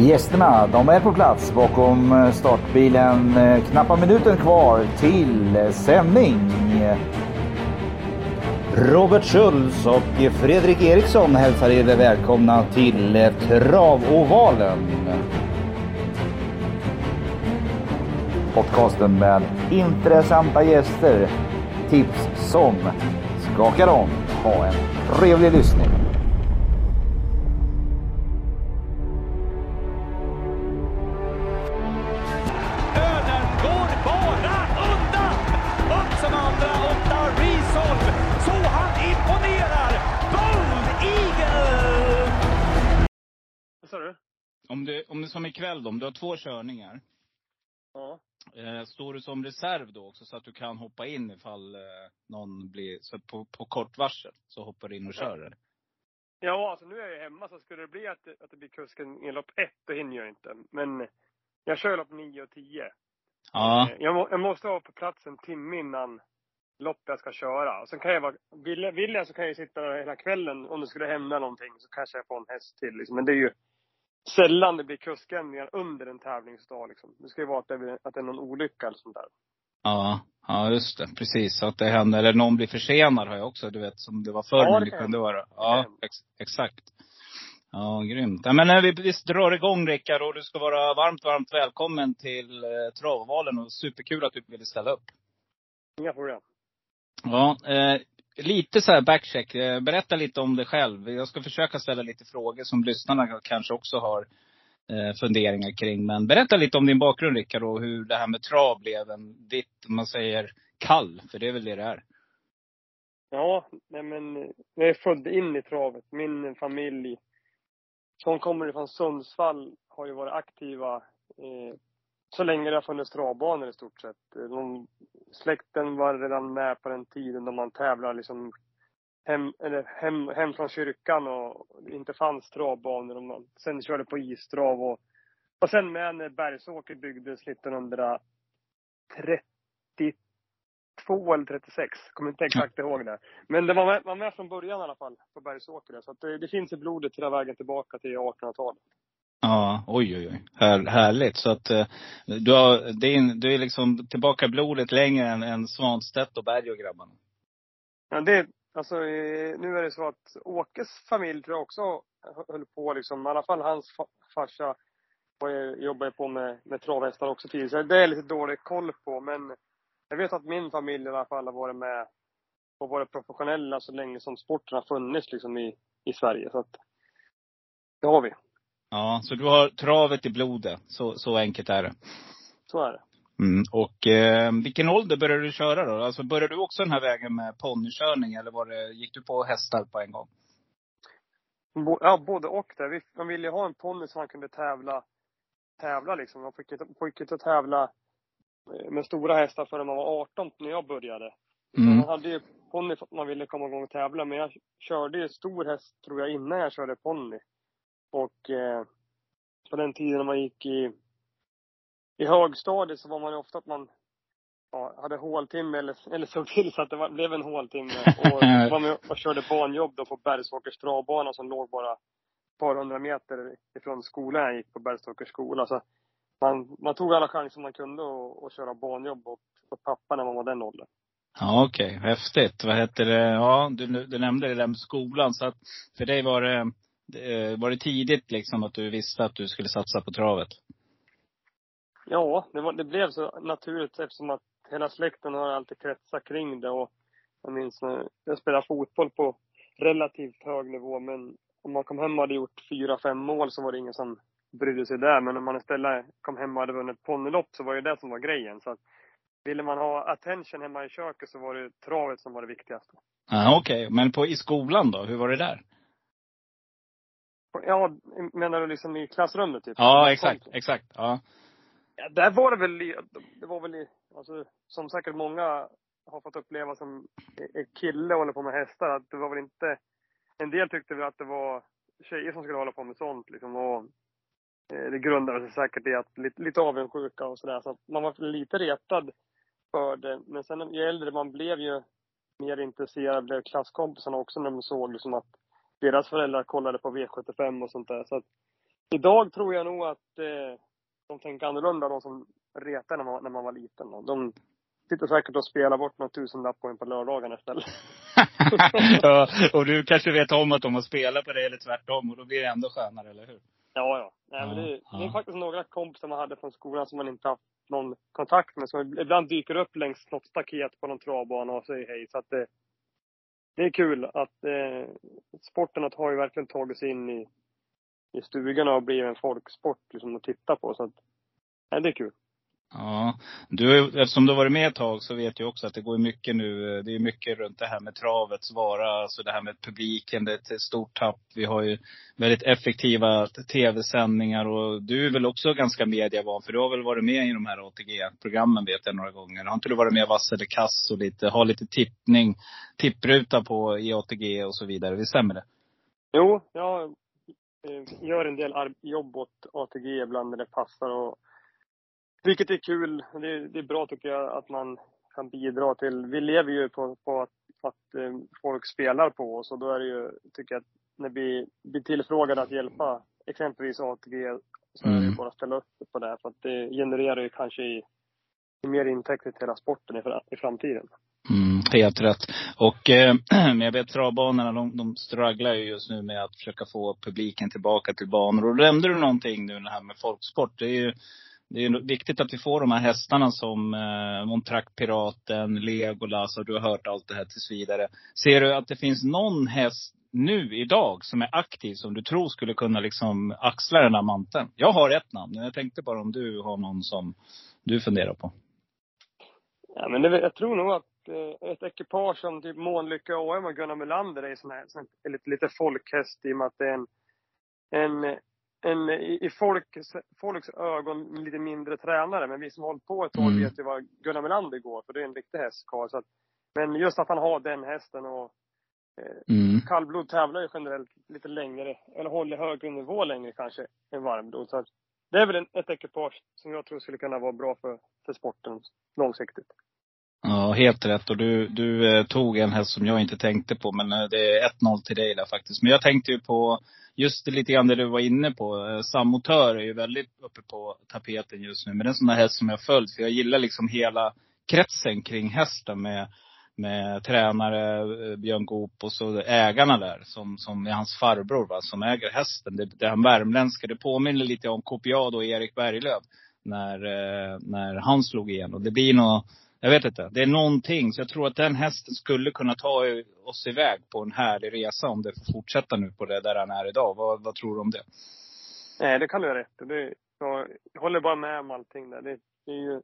Gästerna, de är på plats bakom eh, startbilen. Eh, knappa minuten kvar till eh, sändning. Robert Schultz och Fredrik Eriksson hälsar er välkomna till Travovalen. Podcasten med intressanta gäster, tips som skakar om. Ha en trevlig lyssning. Du som ikväll då, om du har två körningar. Ja. Eh, står du som reserv då också så att du kan hoppa in ifall eh, någon blir, så på, på kort varsel, så hoppar du in och Ja. kör? eller? Ja, alltså nu är jag hemma så skulle det bli att, att det blir kusken i lopp ett, då hinner jag inte. Men jag kör lopp nio och tio. Ja. Eh, Jag, må, jag måste vara på plats en timme innan loppet jag ska köra. Och sen kan jag vara, vill jag, vill jag så kan jag sitta där hela kvällen. Om det skulle hända någonting så kanske jag får en häst till liksom. Men det är ju sällan det blir kuskändringar under en tävlingsdag liksom. Det ska ju vara att det, blir- att det är någon olycka eller sånt där. Ja, ja just det. Precis. Så att det händer, eller någon blir försenad har jag också, du vet som det var förr. Ja, det det kunde vara. Ja, ex, exakt. Ja, grymt. Ja, men när vi, vi drar igång Rickard och du ska vara varmt, varmt välkommen till eh, Travvalen och superkul att du ville ställa upp. Inga problem. Ja, eh, lite så här backcheck. Eh, berätta lite om dig själv. Jag ska försöka ställa lite frågor som lyssnarna kanske också har eh, funderingar kring. Men berätta lite om din bakgrund Rickard och hur det här med trav blev en, ditt, om man säger, kall. För det är väl det det är. Ja, nej men jag är född in i travet. Min familj som kommer från Sundsvall har ju varit aktiva eh, så länge det har funnits travbanor i stort sett. De, släkten var redan med på den tiden då man tävlar liksom hem, eller hem, hem från kyrkan och det inte fanns travbanor. Och man sen körde på istrav och, och sen med när Bergsåker byggdes 1932 eller 36. Kommer inte exakt ihåg det. Men det var med, var med från början i alla fall, på Bergsåker. Så det, det finns i blodet hela vägen tillbaka till 1800-talet. Ja, oj oj oj. Här, härligt. Så att eh, du, har, det är, du är liksom tillbaka blodet längre än, än Svanstedt och Berg och grabbarna. Ja, det, alltså, eh, nu är det så att Åkes familj tror jag också höll på liksom, i alla fall hans fa- farsa var ju- på med, med travhästar också tidigare. Så det är lite dålig koll på. Men jag vet att min familj i alla fall har varit med och varit professionella så länge som sporten har funnits liksom i, i Sverige. Så att, det har vi. Ja, så du har travet i blodet. Så, så enkelt är det. Så är det. Mm. Och eh, vilken ålder började du köra då? Alltså började du också den här vägen med ponnykörning eller var det, gick du på hästar på en gång? Bo, ja, både och där. Man ville ju ha en ponny som man kunde tävla, tävla liksom. Man fick inte, fick inte tävla eh, med stora hästar förrän man var 18 när jag började. Så Mm. Man hade ju ponny för att man ville komma igång och tävla. Men jag körde ju stor häst, tror jag, innan jag körde ponny. Och eh, på den tiden när man gick i, i högstadiet så var man ju ofta att man ja, hade håltimme eller, eller såg till så att det var, blev en håltimme. Och var med och körde banjobb då på Bergsåkers travbana som låg bara ett par hundra meter ifrån skolan jag gick på Bergsåkers skola. Så man, man tog alla chanser man kunde och, och köra banjobb åt, åt pappa när man var den åldern. Ja, okej. Häftigt. Vad heter det? Ja, du, du nämnde det där med skolan. Så att för dig var det, var det tidigt liksom att du visste att du skulle satsa på travet? Ja, det, var, det blev så naturligt eftersom att hela släkten har alltid kretsat kring det. Och jag minns när jag spelade fotboll på relativt hög nivå. Men om man kom hem och hade gjort fyra, fem mål så var det ingen som brydde sig där. Men om man istället kom hem och hade vunnit ponnylopp så var det det som var grejen. Så att, ville man ha attention hemma i köket så var det travet som var det viktigaste. Ja, okej. Men på, i skolan då? Hur var det där? Ja, menar du liksom i klassrummet typ? Ja, exakt. Exakt. Ja. Ja, där var det väl, det var väl, alltså, som säkert många har fått uppleva som är kille och håller på med hästar, att det var väl inte, en del tyckte väl att det var tjejer som skulle hålla på med sånt liksom. Och eh, det grundade sig säkert i att lite, lite avundsjuka och sådär. Så man var lite retad för det. Men sen ju äldre man blev ju mer intresserad blev klasskompisarna också när de såg liksom att deras föräldrar kollade på V75 och sånt där. Så att idag tror jag nog att eh, de tänker annorlunda, de som retade när man, när man var liten. Då. De sitter säkert och spelar bort någon tusenlapp på en på lördagarna istället. ja, och du kanske vet om att de har spelat på det eller tvärtom och då blir det ändå skönare, eller hur? Ja, ja. Nej, men Ja, det, det är faktiskt några kompisar man hade från skolan som man inte haft någon kontakt med, som ibland dyker upp längs något staket på någon travbana och säger hej. Så att det, det är kul att eh, sporten har ju verkligen tagit sig in i, i stugorna och blivit en folksport liksom, att titta på. Så att, nej, det är kul. Ja. Du, eftersom du har varit med ett tag så vet jag också att det går mycket nu. Eh, det är mycket runt det här med travets vara. Alltså det här med publiken. Det är ett stort tapp. Vi har ju väldigt effektiva tv-sändningar och du är väl också ganska medievan. För du har väl varit med i de här ATG-programmen vet jag några gånger. Har inte du varit med i Vass eller Kass och lite, har lite tippning, tippruta på i ATG och så vidare. Visst stämmer det? Jo, jag eh, gör en del jobb åt ATG ibland när det passar. Och, vilket är kul. Det, är- det är bra tycker jag att man kan bidra till. Vi lever ju på, på att, att eh, folk spelar på oss och då är det ju, tycker jag, att när vi blir tillfrågade att hjälpa exempelvis ATG så är det Mm. bara att ställa upp på det. För att det genererar ju kanske i, i mer intäkter till hela sporten i, i framtiden. Mm, helt rätt. Och eh, jag vet travbanorna, de, de strugglar ju just nu med att försöka få publiken tillbaka till banor. Och då nämnde du någonting nu det här med folksport. Det är ju det är viktigt att vi får de här hästarna som eh, Montrack-piraten, Legolas och du har hört allt det här tills vidare. Ser du att det finns någon häst nu idag som är aktiv som du tror skulle kunna liksom axla den här manteln? Jag har ett namn, men jag tänkte bara om du har någon som du funderar på. Ja, men det, jag tror nog att eh, ett ekipage som typ Månlycke AM och Gunnar Melander är sån här, sån här lite, lite folkhäst i och med att det är en, en, en i, i folks, folks ögon lite mindre tränare. Men vi som hållit på ett tag Mm. vet ju vad Gunnar Melander går för. Det är en riktig hästkarl. Så att, men just att han har den hästen och eh, Mm. kallblod tävlar ju generellt lite längre, eller håller högre nivå längre kanske än varmblod. Så att det är väl en, ett ekipage som jag tror skulle kunna vara bra för, för sporten långsiktigt. Ja, helt rätt. Och du, du eh, tog en häst som jag inte tänkte på. Men eh, det är 1-0 till dig där faktiskt. Men jag tänkte ju på just det lite grann det du var inne på. Eh, Sammotör är ju väldigt uppe på tapeten just nu. Men det är en sån där häst som jag följt. För jag gillar liksom hela kretsen kring hästen med, med tränare, eh, Björn Goop och så ägarna där. Som, som är hans farbror va, som äger hästen. Det, det han värmländska. Det påminner lite om Copiado och Erik Berglöf. När, eh, när han slog igenom. Det blir nog jag vet inte. Det är någonting. Så jag tror att den hästen skulle kunna ta oss iväg på en härlig resa om det får fortsätta nu på det där han är idag. Vad, vad tror du om det? Nej, det kan du ha rätt. Det, jag håller bara med om allting där. Det, det är ju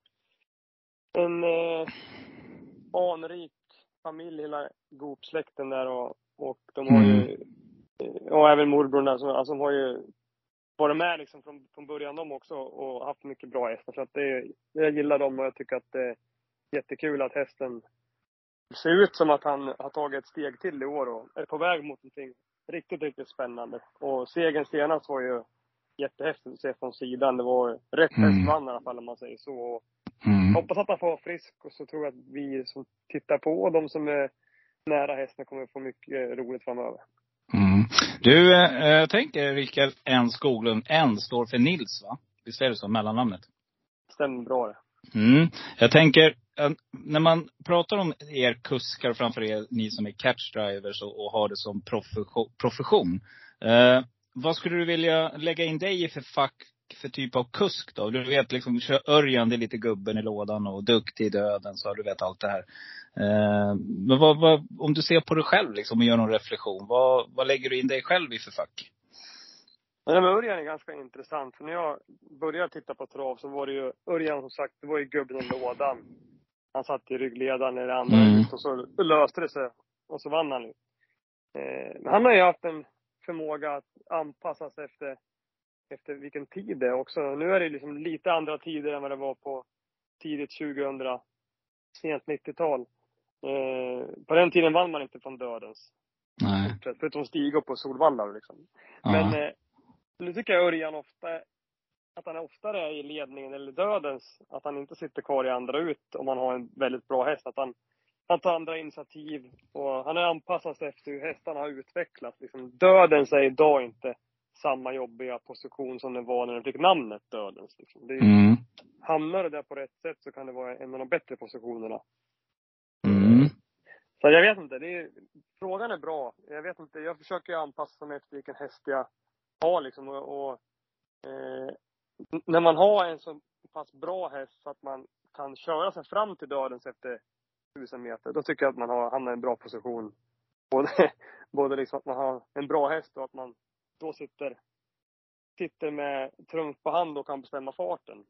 en eh, anrik familj, hela Goop-släkten där och, och de har ju, eh, och även morbrorn där, som, alltså, de har ju varit med liksom från, från början de också och haft mycket bra hästar. Så att det, jag gillar dem och jag tycker att det jättekul att hästen ser ut som att han har tagit ett steg till i år och är på väg mot någonting riktigt, riktigt spännande. Och segern senast var ju jättehäftigt att se från sidan. Det var rätt Mm. häst vann i alla fall om man säger så. Mm. hoppas att han får vara frisk och så tror jag att vi som tittar på och de som är nära hästen kommer få mycket roligt framöver. Mm. Du, eh, jag tänker Rickard N Skoglund. N står för Nils va? Visst är det så, mellannamnet? Stämmer bra det. Mm. Jag tänker, när man pratar om er kuskar, framför er, ni som är catchdrivers och, och har det som profession. profession eh, vad skulle du vilja lägga in dig i för fack, för typ av kusk då? Du vet liksom, kör Örjan, det är lite gubben i lådan och duktig i döden, så du vet allt det här. Eh, men vad, vad, om du ser på dig själv liksom och gör någon reflektion, vad, vad lägger du in dig själv i för fack? Men det med Örjan är ganska intressant. För när jag började titta på trav så var det ju, Örjan som sagt, det var ju gubben i lådan. Han satt i ryggledaren när det andra Mm. ut och så löste det sig. Och så vann han ju. Eh, men han har ju haft en förmåga att anpassa sig efter, efter vilken tid det är också. Nu är det liksom lite andra tider än vad det var på tidigt 2000, sent 90-tal. Eh, på den tiden vann man inte från dödens. Nej. Förutom Stig upp på Solvalla liksom. Ja. Men eh, nu tycker jag Örjan ofta, att han oftare är i ledningen eller dödens. Att han inte sitter kvar i andra ut om man har en väldigt bra häst. Att han, han tar andra initiativ och han är anpassad efter hur hästarna har utvecklats. Liksom, dödens är idag inte samma jobbiga position som den var när den fick namnet Dödens. Liksom. Det Mm. Hamnar det där på rätt sätt så kan det vara en av de bättre positionerna. Mm. Så jag vet inte. Det är, frågan är bra. Jag vet inte. Jag försöker anpassa mig efter vilken häst jag har liksom. Och, och eh, när man har en så pass bra häst så att man kan köra sig fram till dödens efter tusen meter. Då tycker jag att man har hamnat i en bra position. Både, både liksom att man har en bra häst och att man då sitter, sitter med trumf på hand och kan bestämma farten.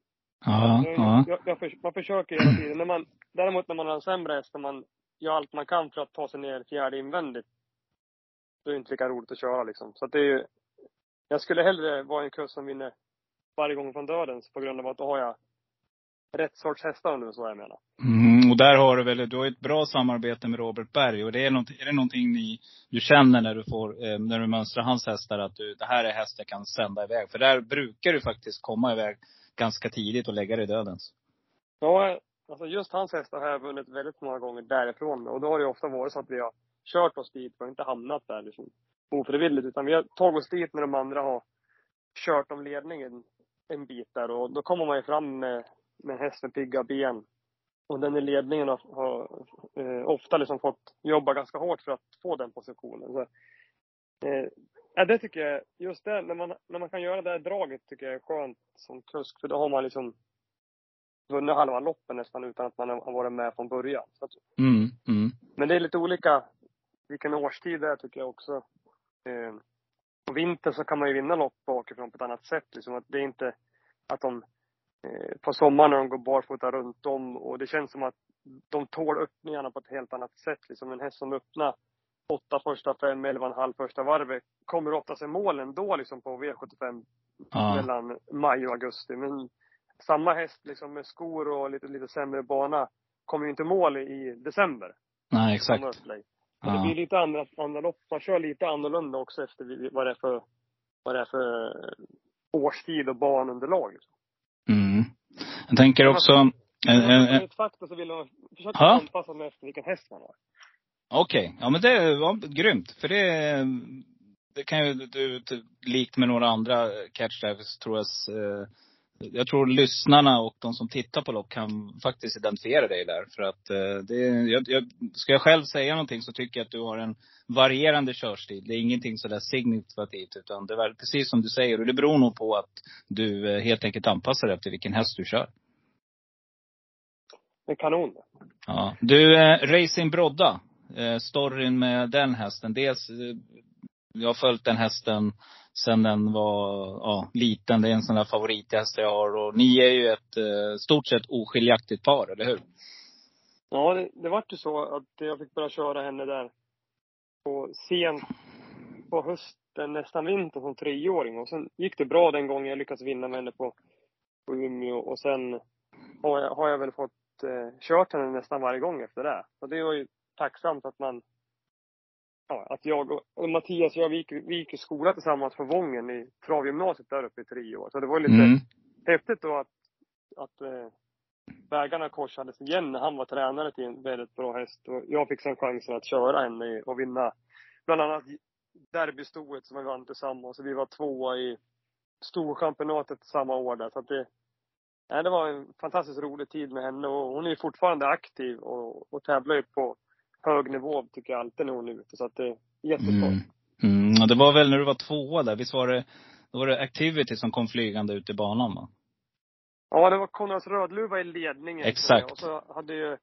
Ja, Jag- ja. Jag, jag för, man försöker hela tiden. När man, däremot när man har en sämre häst, när man gör allt man kan för att ta sig ner fjärde invändigt, då är det inte lika roligt att köra liksom. Så att det är ju, jag skulle hellre vara en kusk som vinner varje gång från dödens på grund av att då har jag rätt sorts hästar om är så jag menar. Mm, och där har du väl, du har ett bra samarbete med Robert Berg. Och det är, något, är det någonting ni, du känner när du får, eh, när du mönstrar hans hästar att du, det här är häst jag kan sända iväg? För där brukar du faktiskt komma iväg ganska tidigt och lägga dig i dödens. Ja, alltså just hans hästar har jag vunnit väldigt många gånger därifrån. Och då har det ju ofta varit så att vi har kört oss dit och inte hamnat där liksom ofrivilligt. Utan vi har tagit oss dit när de andra har kört om ledningen en bit där. Och då kommer man ju fram med, med häst med pigga ben. Och den i ledningen har, har eh, ofta liksom fått jobba ganska hårt för att få den positionen. Så, eh, ja, det tycker jag, just det, när man, när man kan göra det här draget tycker jag är skönt som kusk. För då har man liksom vunnit halva loppen nästan utan att man har varit med från början. Att, Mm, mm. men det är lite olika vilken årstid det är tycker jag också. Eh, på vintern så kan man ju vinna lopp bakifrån på ett annat sätt. Liksom att det är inte att de eh, på sommaren när de går barfota runt om och det känns som att de tål öppningarna på ett helt annat sätt. Liksom en häst som öppnar åtta första fem, elva och en halv första varvet kommer oftast i mål ändå liksom på V75 Ja. mellan maj och augusti. Men samma häst liksom med skor och lite, lite sämre bana kommer ju inte mål i december. Nej, exakt. Och Det Ja. blir lite andra, andra lopp. Man kör lite annorlunda också efter vad det är för, vad det är för eh, årstid och banunderlag. liksom. Mm. Jag tänker också, en, en, en, fakta så vill man försöka Ja. anpassa sig efter vilken häst man har. Okej, ja men det var grymt. För det, det kan ju du, du likt med några andra catch drivers, tror jag, eh, jag tror lyssnarna och de som tittar på lopp kan faktiskt identifiera dig där. För att eh, det, jag, jag, ska jag själv säga någonting så tycker jag att du har en varierande körstil. Det är ingenting sådär signifikativt utan det är precis som du säger. Och det beror nog på att du eh, helt enkelt anpassar dig efter vilken häst du kör. Det är kanon. Ja. Du, eh, Racing Brodda. Eh, storyn med den hästen. Dels, eh, jag har följt den hästen sen den var ja, liten. Det är en sån där favorithäst jag har. Och ni är ju ett eh, stort sett oskiljaktigt par, eller hur? Ja, det, det vart ju så att jag fick börja köra henne där på sent på hösten, nästan vintern som treåring. Och sen gick det bra den gången jag lyckades vinna med henne på, på Umeå. Och sen har jag, har jag väl fått eh, kört henne nästan varje gång efter det. Och det var ju tacksamt att man Ja, att jag och, Mattias och jag, vi gick, vi gick i skola tillsammans på Vången i travgymnasiet där uppe i tre år. Så det var lite Mm. häftigt då att, att eh, vägarna korsades igen när han var tränare till en väldigt bra häst. Och jag fick sen chansen att köra henne och vinna bland annat derbystoet som vi vann tillsammans. Och vi var tvåa i storchampionatet samma år där. Så att det, nej, det var en fantastiskt rolig tid med henne och hon är fortfarande aktiv och, och tävlar ju på hög nivå tycker jag alltid när hon är ute. Så att det är jätteskoj. Mm. Mm. Och det var väl när du var tvåa där, visst var det, då var det Activity som kom flygande ut i banan va? Ja, det var Konrads Rödluva i ledningen. Exakt. Och så hade ju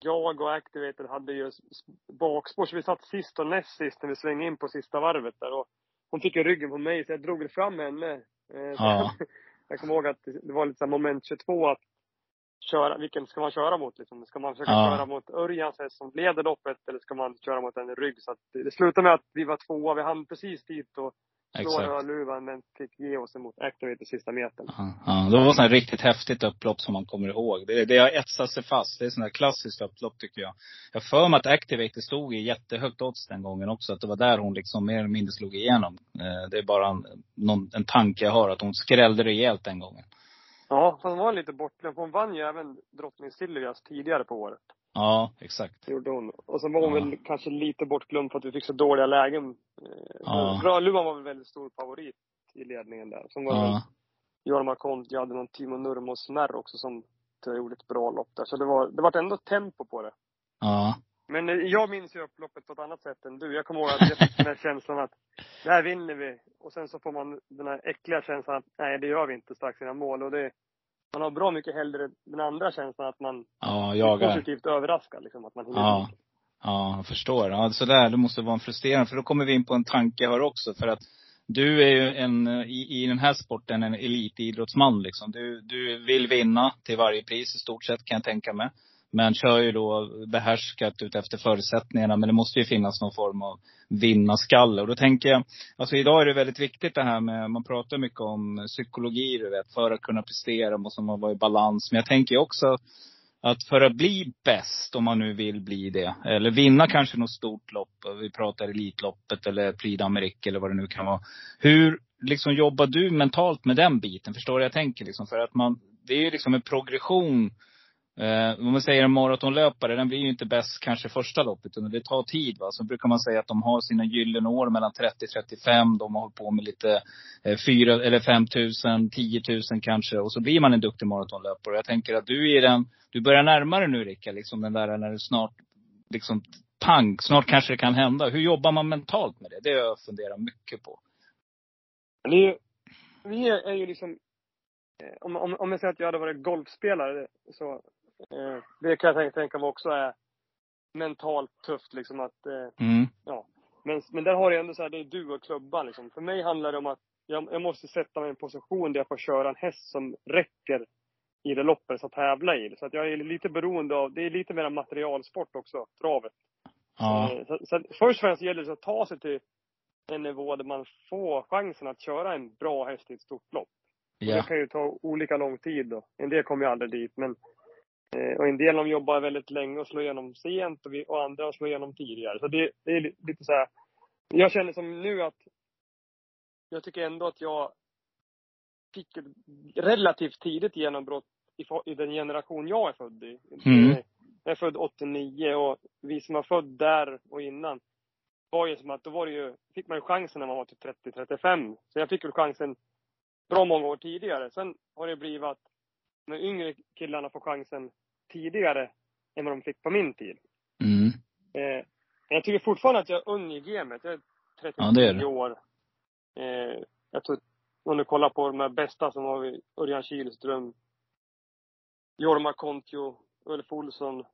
jag och Activated hade ju bakspår, så vi satt sist och näst sist när vi svängde in på sista varvet där. Och hon fick ju ryggen på mig, så jag drog fram henne. Eh, Ja. jag kommer ihåg att det var lite så moment 22 att köra, vilken ska man köra mot liksom? Ska man försöka Ja. köra mot Örjans häst som leder loppet eller ska man köra mot en i rygg? Så att det slutade med att vi var tvåa, vi hann precis dit och slå. Rödluvan men fick ge oss emot Activated sista metern. Ja, ja, det var här riktigt häftigt upplopp som man kommer ihåg. Det, det har etsat sig fast. Det är här klassiskt upplopp tycker jag. Jag har för mig att Activator stod i jättehögt odds den gången också. Att det var där hon liksom mer eller mindre slog igenom. Eh, Det är bara en, någon, en tanke jag har, att hon skrällde rejält den gången. Ja, hon var lite bortglömd. Hon vann ju även drottning Silvias tidigare på året. Ja, exakt. Det gjorde hon. Och så var hon Ja. väl kanske lite bortglömd för att vi fick så dåliga lägen. Eh, Ja. Rödluvan var väl väldigt stor favorit i ledningen där. Som var Ja. Jorma Kont, jag hade någon Timo Nurmos Snärr också som jag gjorde ett bra lopp där. Så det var, det var ändå tempo på det. Ja. Men eh, jag minns ju upploppet på ett annat sätt än du. Jag kommer ihåg att jag fick den här känslan att det här vinner vi. Och sen så får man den här äckliga känslan att nej, det gör vi inte strax innan mål. Och det, man har bra mycket hellre den andra känslan att man Ja, är jagar. positivt överraskad. Liksom, att man hinner Ja. Ja, jag förstår. Ja, så där, det måste vara en frustrerande. För då kommer vi in på en tanke här också. För att du är ju en, i, i den här sporten, en elitidrottsman liksom. Du, du vill vinna till varje pris i stort sett kan jag tänka mig. Men kör ju då behärskat ut efter förutsättningarna. Men det måste ju finnas någon form av vinnarskalle. Och då tänker jag, alltså idag är det väldigt viktigt det här med, man pratar mycket om psykologi du vet. För att kunna prestera måste man vara i balans. Men jag tänker också att för att bli bäst, om man nu vill bli det, eller vinna kanske något stort lopp, vi pratar Elitloppet eller Prix d'Amérique eller vad det nu kan vara. Hur liksom jobbar du mentalt med den biten? Förstår du jag tänker? Liksom? För att man, det är ju liksom en progression. Eh, om man säger en maratonlöpare, den blir ju inte bäst kanske första loppet, utan det tar tid. Va? Så brukar man säga att de har sina gyllene år mellan 30 35. De har hållit på med lite eh, 4 eller 5 000, 10 000 kanske. Och så blir man en duktig maratonlöpare. Och jag tänker att du är den, du börjar närma dig nu Rickard, liksom den där när du snart, liksom pang, snart kanske det kan hända. Hur jobbar man mentalt med det? Det har jag funderat mycket på. Det är ju, vi är ju liksom, eh, om, om, om jag säger att jag hade varit golfspelare så, det kan jag tänka, mig också är mentalt tufft liksom att, eh, Mm. ja. Men, men där har jag ändå så här, det är du och klubban liksom. För mig handlar det om att jag, jag måste sätta mig i en position där jag får köra en häst som räcker i det loppet ska tävla i. Så att jag är lite beroende av, det är lite mer materialsport också, travet. Ja. Eh, Så, så att först och främst gäller det att ta sig till en nivå där man får chansen att köra en bra häst i ett stort lopp. Ja. Det kan ju ta olika lång tid då. En del kommer ju aldrig dit, men eh, och en del de jobbar väldigt länge och slår igenom sent och, vi, och andra slår igenom tidigare. Så det, det är li- lite så här. Jag känner som nu att jag tycker ändå att jag fick ett relativt tidigt genombrott i, i den generation jag är född i. Mm. Eh, Jag är född 89 och vi som var född där och innan var ju som att då var det ju, fick man ju chansen när man var typ 30-35. Så jag fick väl chansen bra många år tidigare. Sen har det blivit att de yngre killarna får chansen tidigare än vad de fick på min tid. Mm. Eh, men jag tycker fortfarande att jag är ung i gamet. Jag är 39 Ja, år. Eh, jag tror, om du kollar på de här bästa som har vi Örjan Kihlström, Jorma Kontio, Ulf Olsson,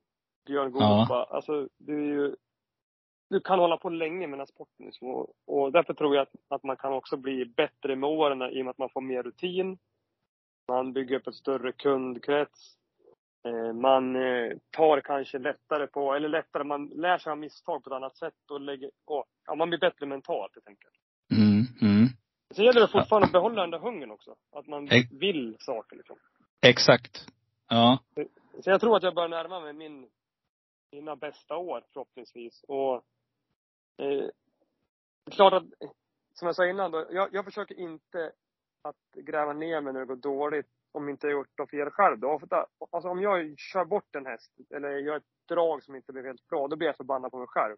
Björn Goop. Alltså, du är ju, du kan hålla på länge med den här sporten. Liksom. Och, och därför tror jag att, att man kan också bli bättre med åren i och med att man får mer rutin. Man bygger upp ett större kundkrets. Eh, man eh, tar kanske lättare på, eller lättare, man lär sig av misstag på ett annat sätt och lägger, och, ja, man blir bättre mentalt helt enkelt. Mm. Mm. Sen gäller det fortfarande att behålla den där hungern också. Att man vill saker liksom. Exakt. Ja. Så jag tror att jag börjar närma mig min, mina bästa år förhoppningsvis. Och eh, klart att, som jag sa innan då, jag, jag försöker inte att gräva ner mig när det går dåligt om inte jag gjort något fel själv. Då. Ofta, alltså om jag kör bort en häst eller gör ett drag som inte blir helt bra, då blir jag förbannad på mig själv.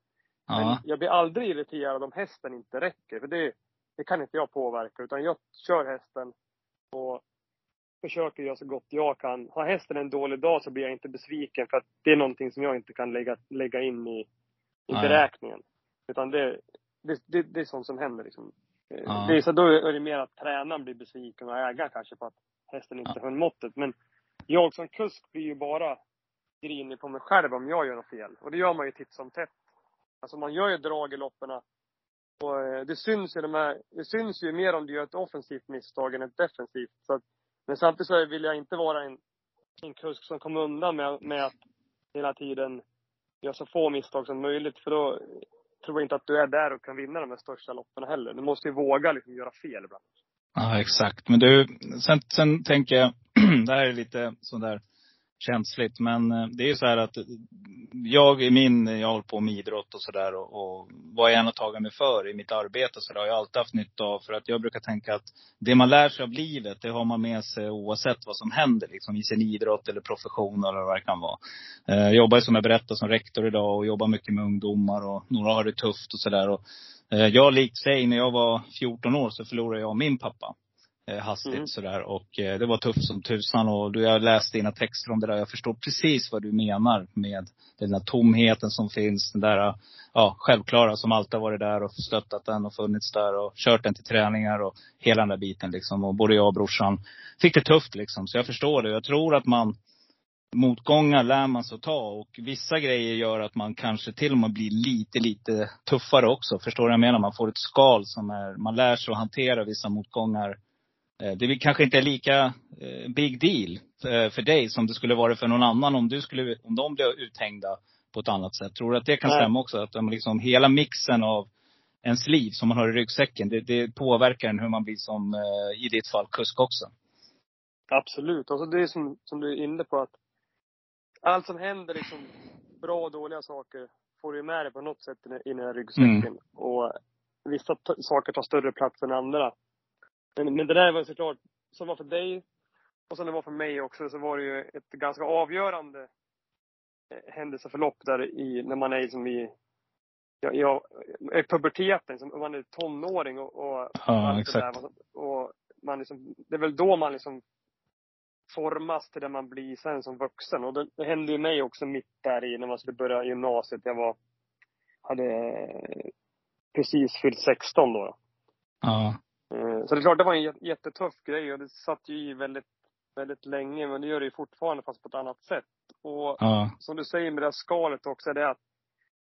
Ja. Men jag blir aldrig irriterad om hästen inte räcker. För det, det kan inte jag påverka. Utan jag kör hästen och försöker göra så gott jag kan. Har hästen en dålig dag så blir jag inte besviken. För att det är någonting som jag inte kan lägga, lägga in i, i beräkningen. Utan det, det, det, det är sånt som händer liksom. Eh, Ja. Det är, så då är det mer att tränaren blir besviken och ägaren kanske på att hästen inte Ja. höll måttet. Men jag som kusk blir ju bara grinig på mig själv om jag gör något fel. Och det gör man ju titt som tätt. Alltså man gör ju drag i loppen. Och eh, det syns ju de här, det syns ju mer om du gör ett offensivt misstag än ett defensivt. Så att, men samtidigt så vill jag inte vara en, en kusk som kommer undan med, med att hela tiden göra så få misstag som möjligt. För då tror inte att du är där och kan vinna de här största loppen heller. Du måste ju våga liksom göra fel ibland. Ja, exakt. Men du, sen, sen tänker jag, det här är lite sådär, känsligt. Men eh, det är ju så här att jag i min, jag håller på med idrott och sådär och, och vad jag än har tagit mig för i mitt arbete så där, har jag alltid haft nytta av. För att jag brukar tänka att det man lär sig av livet, det har man med sig oavsett vad som händer liksom i sin idrott eller profession eller vad det kan vara. Eh, jag jobbar som jag berättade som rektor idag och jobbar mycket med ungdomar och några har det tufft och sådär. Eh, jag likt sig, när jag var 14 år så förlorade jag min pappa hastigt Mm. sådär. Och eh, det var tufft som tusan. Och du, jag läste dina texter om det där. Jag förstår precis vad du menar med den där tomheten som finns. Den där ja, självklara som alltid har varit där och stöttat den och funnits där och kört den till träningar och hela den där biten liksom. Och både jag och brorsan fick det tufft liksom. Så jag förstår det. Jag tror att man motgångar lär man sig att ta. Och vissa grejer gör att man kanske till och med blir lite, lite tuffare också. Förstår du vad jag menar? Man får ett skal som är, man lär sig att hantera vissa motgångar. Eh, Det är kanske inte är lika eh, big deal för, för dig som det skulle vara för någon annan om du skulle, om de blev uthängda på ett annat sätt. Tror du att det kan Nej. stämma också? Att de liksom, hela mixen av ens liv som man har i ryggsäcken, det, det påverkar en hur man blir som, eh, i ditt fall, kusk också. Absolut. Och så det är som, som du är inne på att allt som händer, liksom bra och dåliga saker, får du med dig på något sätt i den- här ryggsäcken. Och vissa saker tar större plats än andra. Men, men det där var såklart, som var för dig och som det var för mig också, så var det ju ett ganska avgörande eh, händelseförlopp där i, när man är liksom i, ja, ja, i puberteten, som man är tonåring och, och Ja, exakt. där. Och man liksom, det är väl då man liksom formas till det man blir sen som vuxen. Och det, det hände ju mig också mitt där i när man skulle börja gymnasiet. Jag var, hade eh, precis fyllt 16 då. Ja. Eh, Så det är klart, det var en jä- jättetuff grej och det satt ju i väldigt, väldigt länge. Men det gör det ju fortfarande fast på ett annat sätt. Och Ja. som du säger med det här skalet också, det är att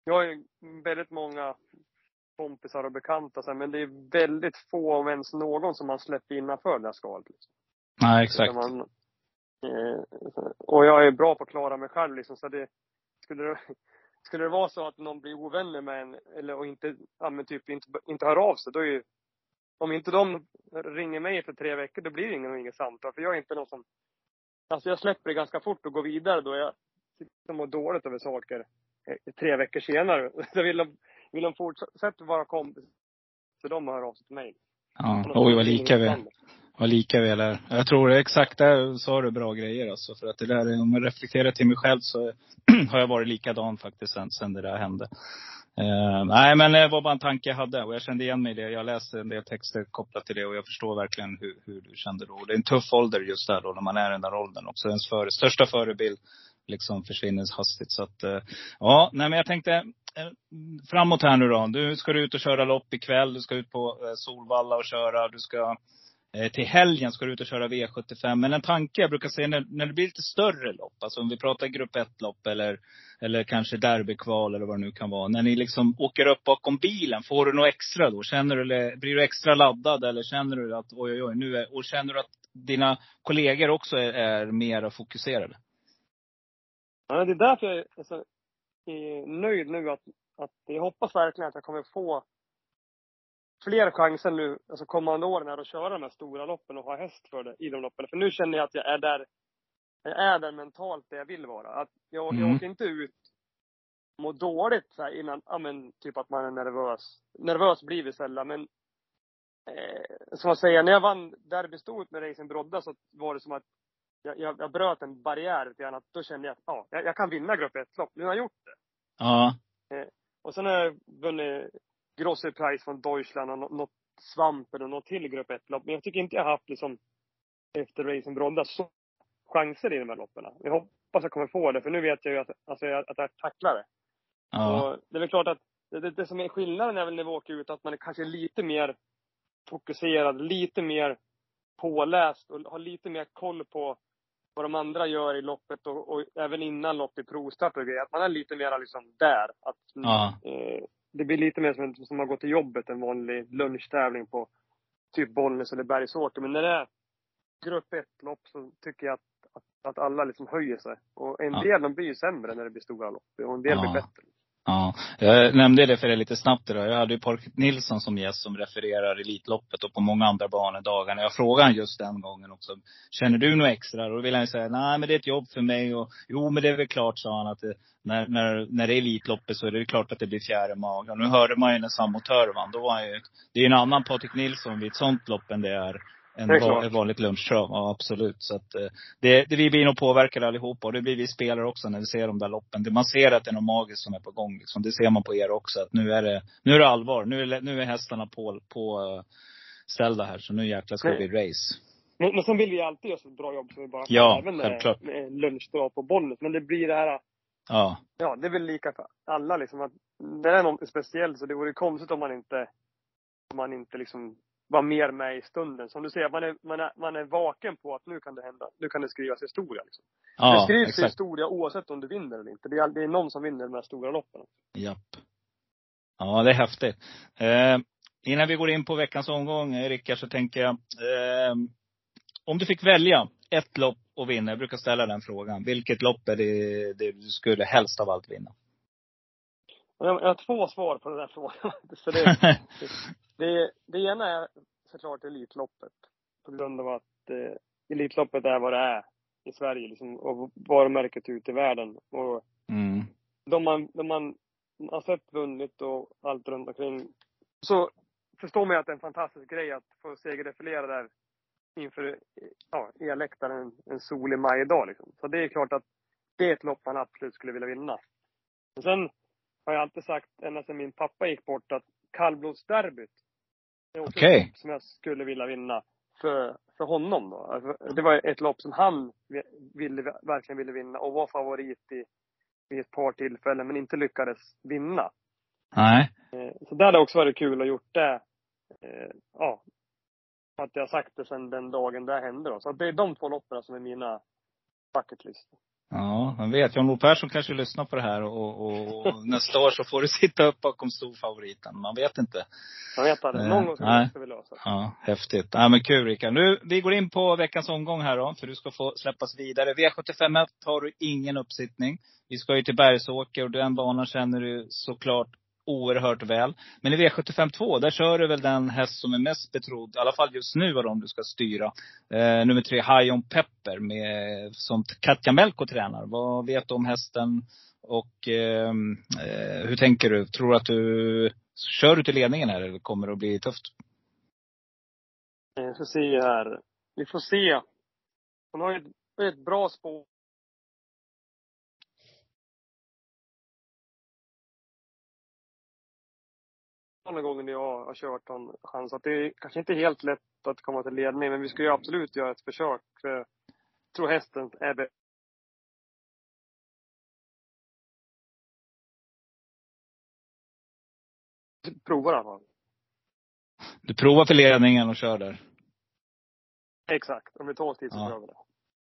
jag har ju väldigt många kompisar och bekanta men det är väldigt få, om ens någon, som man släpper innanför det här skalet. Liksom. Nej, exakt. Man, eh, och jag är bra på att klara mig själv liksom, så det skulle det, skulle det vara så att någon blir ovänner med en, eller och inte, ja men typ inte, inte hör av sig, då är ju, om inte de ringer mig för tre veckor, då blir det ingen, inget samtal. För jag är inte någon som, alltså jag släpper det ganska fort och går vidare då jag sitter och mår dåligt över saker eh, tre veckor senare. Då vill de, vill de fortsätta vara kompis, så de hör av sig till mig. Ja. Oj, vad lika vi är. Lika väl är där. Jag tror exakt där sa du bra grejer alltså. För att det där, om jag reflekterar till mig själv så har jag varit likadan faktiskt sen, sen det där hände. Uh, nej men det var bara en tanke jag hade och jag kände igen mig i det. Jag läste en del texter kopplat till det och jag förstår verkligen hur, hur du kände då. Det är en tuff ålder just där då, när man är i den där åldern också. Ens före, största förebild liksom försvinner hastigt. Så att, uh, ja, nej men jag tänkte eh, framåt här nu då. Du ska du ut och köra lopp ikväll. Du ska ut på Solvalla och köra. Du ska Eh, till helgen ska du ut och köra V75. Men en tanke jag brukar säga när, när det blir lite större lopp, alltså om vi pratar grupp 1-lopp eller, eller kanske derbykval eller vad det nu kan vara. När ni liksom åker upp bakom bilen, får du något extra då? Känner du, eller blir du extra laddad eller känner du att oj oj oj, nu är, och känner du att dina kollegor också är, är mer fokuserade? Ja, det är därför jag är så är nöjd nu att, att jag hoppas verkligen att jag kommer få fler chanser nu, alltså kommande åren här att köra de här stora loppen och ha häst för det i de loppen. För nu känner jag att jag är där, jag är där mentalt där jag vill vara. Att jag, Mm. jag åker inte ut mår dåligt så här innan, ja men typ att man är nervös. Nervös blir vi sällan men eh, som jag säger, när jag vann derbystoet med Racing Brodda så var det som att jag, jag, jag bröt en barriär lite grann. Då kände jag att ja, jag, jag kan vinna grupp 1-lopp. Nu har jag gjort det. Ja. Och sen har jag vunnit Grosser Prize från Deutschland och nå- något Svampen och något till grupp 1-lopp. Men jag tycker inte jag har haft liksom, efter Racing Brodda, så chanser i de här loppen. Jag hoppas jag kommer få det, för nu vet jag ju att, alltså, att jag tacklar det. Ja. Och det är väl klart att det, det, det som är skillnaden är väl när vi åker ut, att man är kanske lite mer fokuserad, lite mer påläst och har lite mer koll på vad de andra gör i loppet och, och även innan lopp i provstart och grejer. Att man är lite mer liksom där. Att, Ja. eh, det blir lite mer som, en- som att gå till jobbet en vanlig lunchtävling på typ Bollnäs eller Bergsåker. Men när det är grupp 1-lopp så tycker jag att, att, att alla liksom höjer sig. Och en Ja. del de blir ju sämre när det blir stora lopp. Och en del Ja. blir bättre. Ja, jag nämnde det för dig lite snabbt idag. Jag hade ju Park Nilsson som gäst som refererar Elitloppet och på många andra banor dagarna. Jag frågade just den gången också. Känner du något extra? Och då ville han säga, nej men det är ett jobb för mig. Och, jo men det är väl klart, sa han, att det, när, när, när det är Elitloppet så är det klart att det blir fjärde mage. Nu hörde man ju när Samotör vann. Då var han ju, det är ju en annan Patrik Nilsson vid ett sånt lopp än det är en va, ett vanligt lunchtrav. Ja, absolut. Så att, eh, det, det, vi blir nog påverkade allihopa. Och det blir vi spelare också när vi ser de där loppen. Det, man ser att det är något magiskt som är på gång. Liksom. Det ser man på er också. Att nu är det, nu är det allvar. Nu är, nu är hästarna på, på eh, ställda här. Så nu jäklar ska det bli race. Men, men sen vill vi alltid göra så bra jobb som vi bara. Ja, Även självklart. med, lunchdag på Bollnäs. Men det blir det här, Ja. ja det är väl lika för alla liksom. Att det är något speciellt så det vore konstigt om man inte, om man inte liksom var mer med i stunden. Som du säger, man är, man är, man är vaken på att nu kan det hända. Nu kan det skrivas historia liksom. det Ja, skrivs exakt. historia oavsett om du vinner eller inte. Det är, det är någon som vinner de här stora loppen. Japp. Ja, det är häftigt. Eh, innan vi går in på veckans omgång, Rickard, så tänker jag. Eh, om du fick välja ett lopp att vinna, jag brukar ställa den frågan. Vilket lopp är det, det du skulle helst av allt vinna? Jag, jag har två svar på den här frågan. Så det, det, det ena är såklart Elitloppet. På grund av att eh, Elitloppet är vad det är i Sverige liksom, och varumärket ute i världen. Och mm. de man, de man har sett vunnit och allt runt omkring. Så förstår man ju att det är en fantastisk grej att få segerrefilera där inför ja, elläktaren en, en solig majdag liksom. Så det är klart att det är ett lopp man absolut skulle vilja vinna. Men sen har jag alltid sagt, ända sedan min pappa gick bort, att kallblodsderbyt Okej. lopp som jag skulle vilja vinna för, för honom då. Alltså, det var ett lopp som han ville, verkligen ville vinna och var favorit i, vid ett par tillfällen, men inte lyckades vinna. Nej. Eh, Så det hade också varit kul att gjort det. Eh, Ja. Att jag sagt det sedan den dagen det hände då. Så det är de två loppen som är mina bucket list. Ja, man vet. Jan-Olof Persson kanske lyssnar på det här och, och, och nästa år så får du sitta upp bakom storfavoriten. Man vet inte. Jag vet att Eh, någon gång ska vi- lösa det. Ja, häftigt. Ja, men kul Rickard. Nu, vi går in på veckans omgång här då, för du ska få släppas vidare. V751 har du ingen uppsittning. Vi ska ju till Bergsåker och den banan känner du såklart oerhört väl. Men i V75 2, där kör du väl den häst som är mest betrodd, i alla fall just nu av dem du ska styra. Eh, nummer tre, High On Pepper, med, som Katja Melko tränar. Vad vet du om hästen? Och ehm, eh, hur tänker du? Tror du att du, kör du till ledningen här eller kommer det att bli tufft? Vi Jag ska se här. Vi får se. Hon har ju ett, ett bra spår. Andra gången jag har kört en chans. Att det är kanske inte helt lätt att komma till ledning, men vi ska ju absolut göra ett försök. För jag tror hästen är bäst. Provar i alla fall. Du provar för ledningen och kör där. Exakt. Om vi tar oss tid så Ja. kör vi det.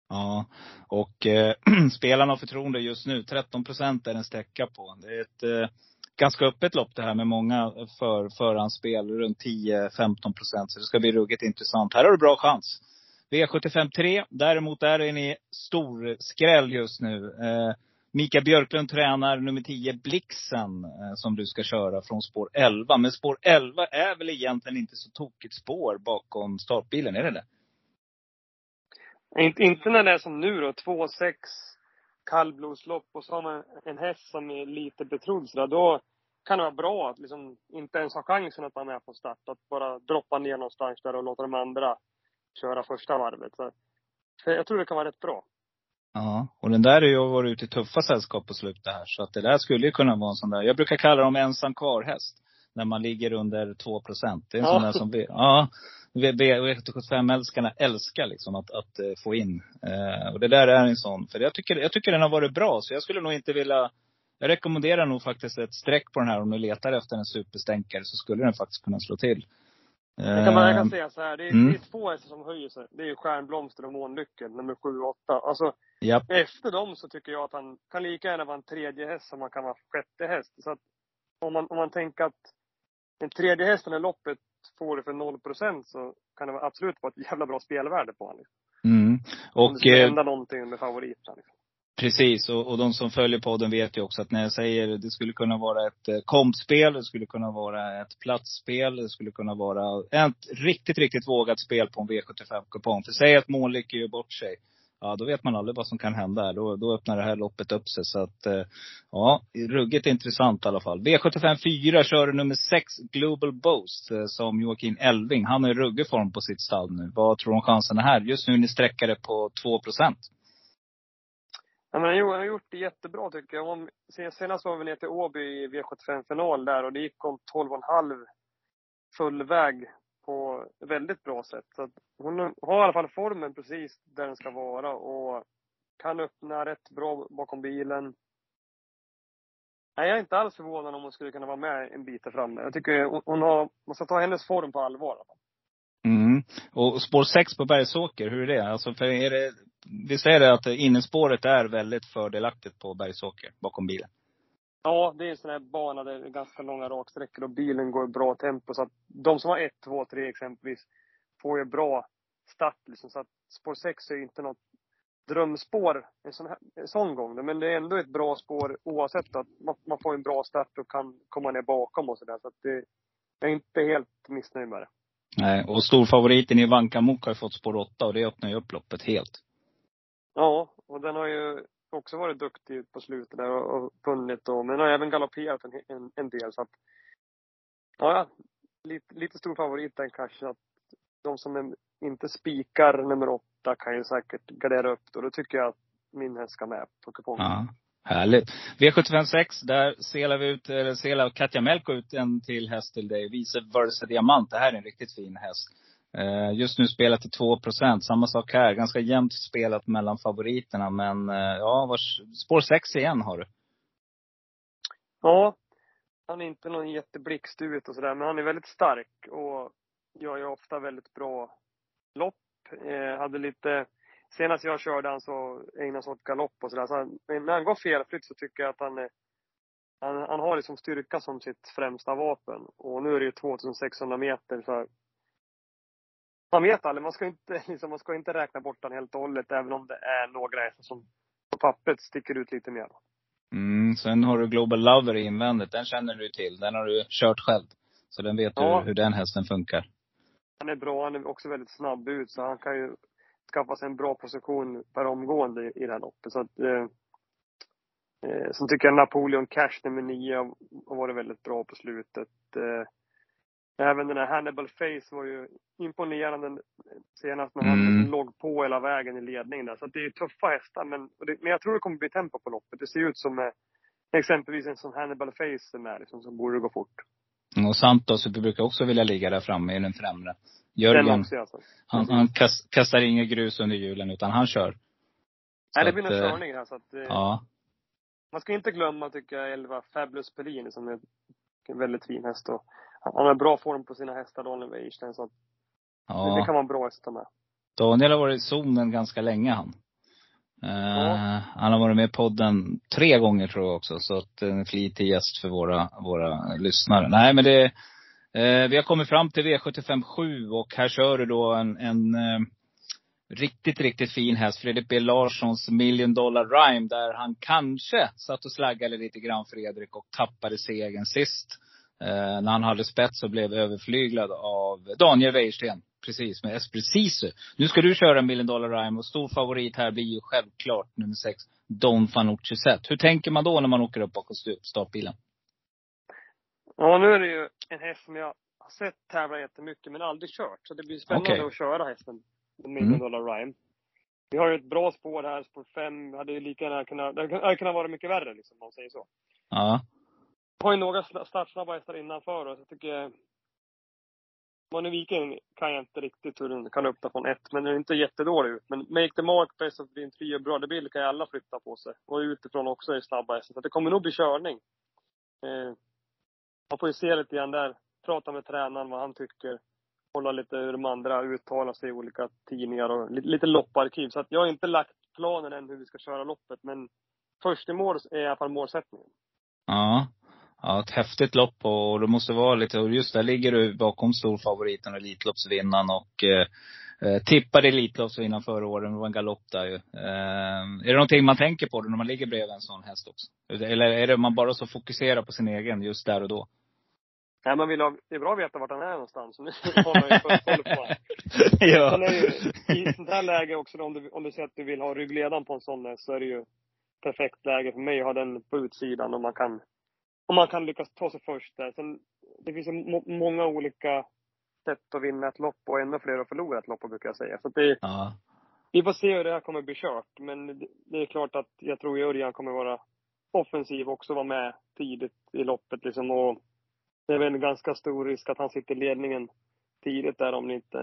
Ja. Och eh, spelarna har förtroende just nu. 13 procent är den sträcka på. Det är ett eh, ganska öppet lopp det här med många för, förhandsspel. Runt 10-15 procent. Så det ska bli ruggigt intressant. Här har du bra chans. V75 3. Däremot är ni en stor skräll just nu. Eh, Mika Björklund tränar nummer 10, Blixen, eh, som du ska köra från spår 11. Men spår 11 är väl egentligen inte så tokigt spår bakom startbilen, är det det? Inte, inte när det är som nu då, 2-6 kallblodslopp och så har man en häst som är lite betrodd så där, då kan det vara bra att liksom inte ens ha chansen att vara med från start. Att bara droppa ner någonstans där och låta de andra köra första varvet. Så, jag tror det kan vara rätt bra. Ja, och den där är ju varit ute i tuffa sällskap på slutet här. Så att det där skulle ju kunna vara en sån där, jag brukar kalla dem ensam kvar-häst. När man ligger under 2 procent. Det är en Ja. sån där som vi, ja. V75-älskarna älskar liksom att, att eh, få in. Eh, och det där är en sån. För jag tycker, jag tycker den har varit bra. Så jag skulle nog inte vilja, jag rekommenderar nog faktiskt ett streck på den här. Om du letar efter en superstänkare så skulle den faktiskt kunna slå till. Jag kan, bara, jag kan Eh, säga så här, det är, mm. det är två hästar som höjer sig. Det är ju Stjärnblomster och Månnyckel, nummer 7 och 8. Alltså, Japp. efter dem så tycker jag att han kan lika gärna vara en tredje häst som han kan vara sjätte häst. Så att om man, om man tänker att en tredje hästen i loppet får det för 0% så kan det absolut vara ett jävla bra spelvärde på honom. Liksom. Mm. Om det Och skulle eh, hända någonting med favoriten. Liksom. Precis, och, och de som följer podden vet ju också att när jag säger det skulle kunna vara ett eh, kompspel, det skulle kunna vara ett platsspel, det skulle kunna vara ett riktigt, riktigt vågat spel på en V75-kupong. För säg att Månlycke gör bort sig. Ja, då vet man aldrig vad som kan hända. Då, då öppnar det här loppet upp sig. Så att, eh, ja, ruggigt intressant i alla fall. V75 4 kör nummer 6, Global Boast, eh, som Joakim Elving. Han har ju ruggig form på sitt stall nu. Vad tror du om chanserna här? Just nu är ni sträckare på 2 procent. Ja, men han har gjort det jättebra tycker jag. Om, senast var vi ner till Åby i V75-final där och det gick om 12,5 full väg på väldigt bra sätt. Så hon har i alla fall formen precis där den ska vara och kan öppna rätt bra bakom bilen. Nej, jag är inte alls förvånad om hon skulle kunna vara med en bit där framme. Jag tycker hon har, man ska ta hennes form på allvar. Mm. Och spår 6 på Bergsåker, hur är det? Alltså, för är det visst är det att innespåret är väldigt fördelaktigt på Bergsåker, bakom bilen? Ja, det är en sån här bana där det är ganska långa raksträckor och bilen går i bra tempo. Så att de som har 1, 2, 3 exempelvis får ju bra start. Liksom. Så att spår 6 är ju inte något drömspår en sån, här, en sån gång. Men det är ändå ett bra spår oavsett att man, man får en bra start och kan komma ner bakom och sådär. Så att det, jag är inte helt missnöjd med det. Nej, och storfavoriten i Vankamok har ju fått spår 8 och det öppnar ju upp loppet helt. Ja, och den har ju också varit duktig på slutet där och, och vunnit då. Men har även galopperat en, en, en del så att, ja, lite, lite stor favorit den kanske. Att de som är, inte spikar nummer åtta kan ju säkert gardera upp då. Då tycker jag att min häst ska med på kupongen. Ja. Härligt. V756, där selar vi ut, eller selar Katja Melko ut en till häst till dig. Vice Versa Diamant. Det här är en riktigt fin häst. Eh, just nu spelat till 2% Samma sak här. Ganska jämnt spelat mellan favoriterna. Men eh, ja, vars, spår 6 igen har du. Ja. Han är inte någon jätteblixt ut och sådär, men han är väldigt stark och gör ju ofta väldigt bra lopp. Eh, hade lite, senast jag körde han så ägnade sig åt galopp och sådär. Så när han går felfritt så tycker jag att han är han, han har liksom styrka som sitt främsta vapen. Och nu är det ju 2600 meter så man vet aldrig. Man ska inte, liksom, man ska inte räkna bort den helt och hållet, även om det är några som på pappret sticker ut lite mer. Mm, sen har du Global Lover invändigt. Den känner du till. Den har du kört själv. Så den vet ja. du hur den hästen funkar. Han är bra. Han är också väldigt snabb ut, så han kan ju skaffa sig en bra position per omgående i det här loppet. Så att, eh, eh, sen tycker jag Napoleon Cash nummer nio har varit väldigt bra på slutet. Eh, Även den här Hannibal Face var ju imponerande senast, mm. han låg på hela vägen i ledningen där. Så det är tuffa hästar, men, men jag tror det kommer bli tempo på loppet. Det ser ut som eh, exempelvis en sån Hannibal Face med, liksom, som borde gå fort. Och Santos brukar också vilja ligga där framme i den främre. Jörgen, också, alltså. han, han kast, kastar inget grus under hjulen, utan han kör. Nej, det blir en eh, körning här, så att, eh, ja. Man ska inte glömma, tycker jag, 11 Fabulous Pellini som är en väldigt fin häst. Och han har bra form på sina hästar, Daniel Weirstein. Så ja. det, det, kan en bra häst att ta med. Daniel har varit i zonen ganska länge han. Ja. Uh, han har varit med i podden tre gånger tror jag också. Så att en flitig gäst för våra, våra lyssnare. Nej men det, uh, vi har kommit fram till V75 7 och här kör du då en, en uh, riktigt, riktigt fin häst. Fredrik B Larssons Million Dollar Rhyme. Där han kanske satt och slaggade lite grann Fredrik och tappade segern sist. Eh, när han hade spets och blev överflyglad av Daniel Wäjersten. Precis, med Espressiso. Nu ska du köra Million Dollar Rhyme och stor favorit här blir ju självklart nummer sex, Don Fanucci Zet. Hur tänker man då när man åker upp bakom startbilen? Ja, nu är det ju en häst som jag har sett tävla jättemycket men aldrig kört. Så det blir spännande okay. att köra hästen, Million mm. Dollar Rhyme. Vi har ju ett bra spår här, spår fem. Hade ju lika gärna kunnat, det hade kunnat vara mycket värre liksom, om man säger så. Ja har ju några startsnabba hästar innanför oss, jag tycker Money Viking kan jag inte riktigt hur den kan öppna från ett, men den är inte jättedålig ut. Men Make the Mark, Best of Dream 3 och bra Bill kan ju alla flytta på sig. Och utifrån också är snabba hästar. Så det kommer nog bli körning. Eh, man får ju se lite grann där. Prata med tränaren vad han tycker. Kolla lite hur de andra uttalar sig i olika tidningar och lite lopparkiv. Så att jag har inte lagt planen än hur vi ska köra loppet. Men först i mål är i alla fall målsättningen. Ja. Ja, ett häftigt lopp och det måste vara lite, och just där ligger du bakom storfavoriten och Elitloppsvinnaren och eh, Eh, tippade Elitlopp så innan förra året, det var en galopp där ju. Eh, är det någonting man tänker på när man ligger bredvid en sån häst också? Eller är det man bara så fokuserar på sin egen just där och då? Nej, man vill ha, det är bra att veta vart han är någonstans. Så nu har man ju full koll på ja. Sen är det ju, i sånt här läge också, om du, om du säger att du vill ha ryggledaren på en sån så är det ju perfekt läge för mig att ha den på utsidan och man kan, om man kan lyckas ta sig först där. Sen, det finns må, många olika sätt att vinna ett lopp och ännu fler att förlora ett lopp, brukar jag säga. Så det, ja. vi får se hur det här kommer bli kört. Men det, det är klart att jag tror Örjan kommer vara offensiv också, vara med tidigt i loppet liksom. Och det är väl en ganska stor risk att han sitter i ledningen tidigt där om det inte...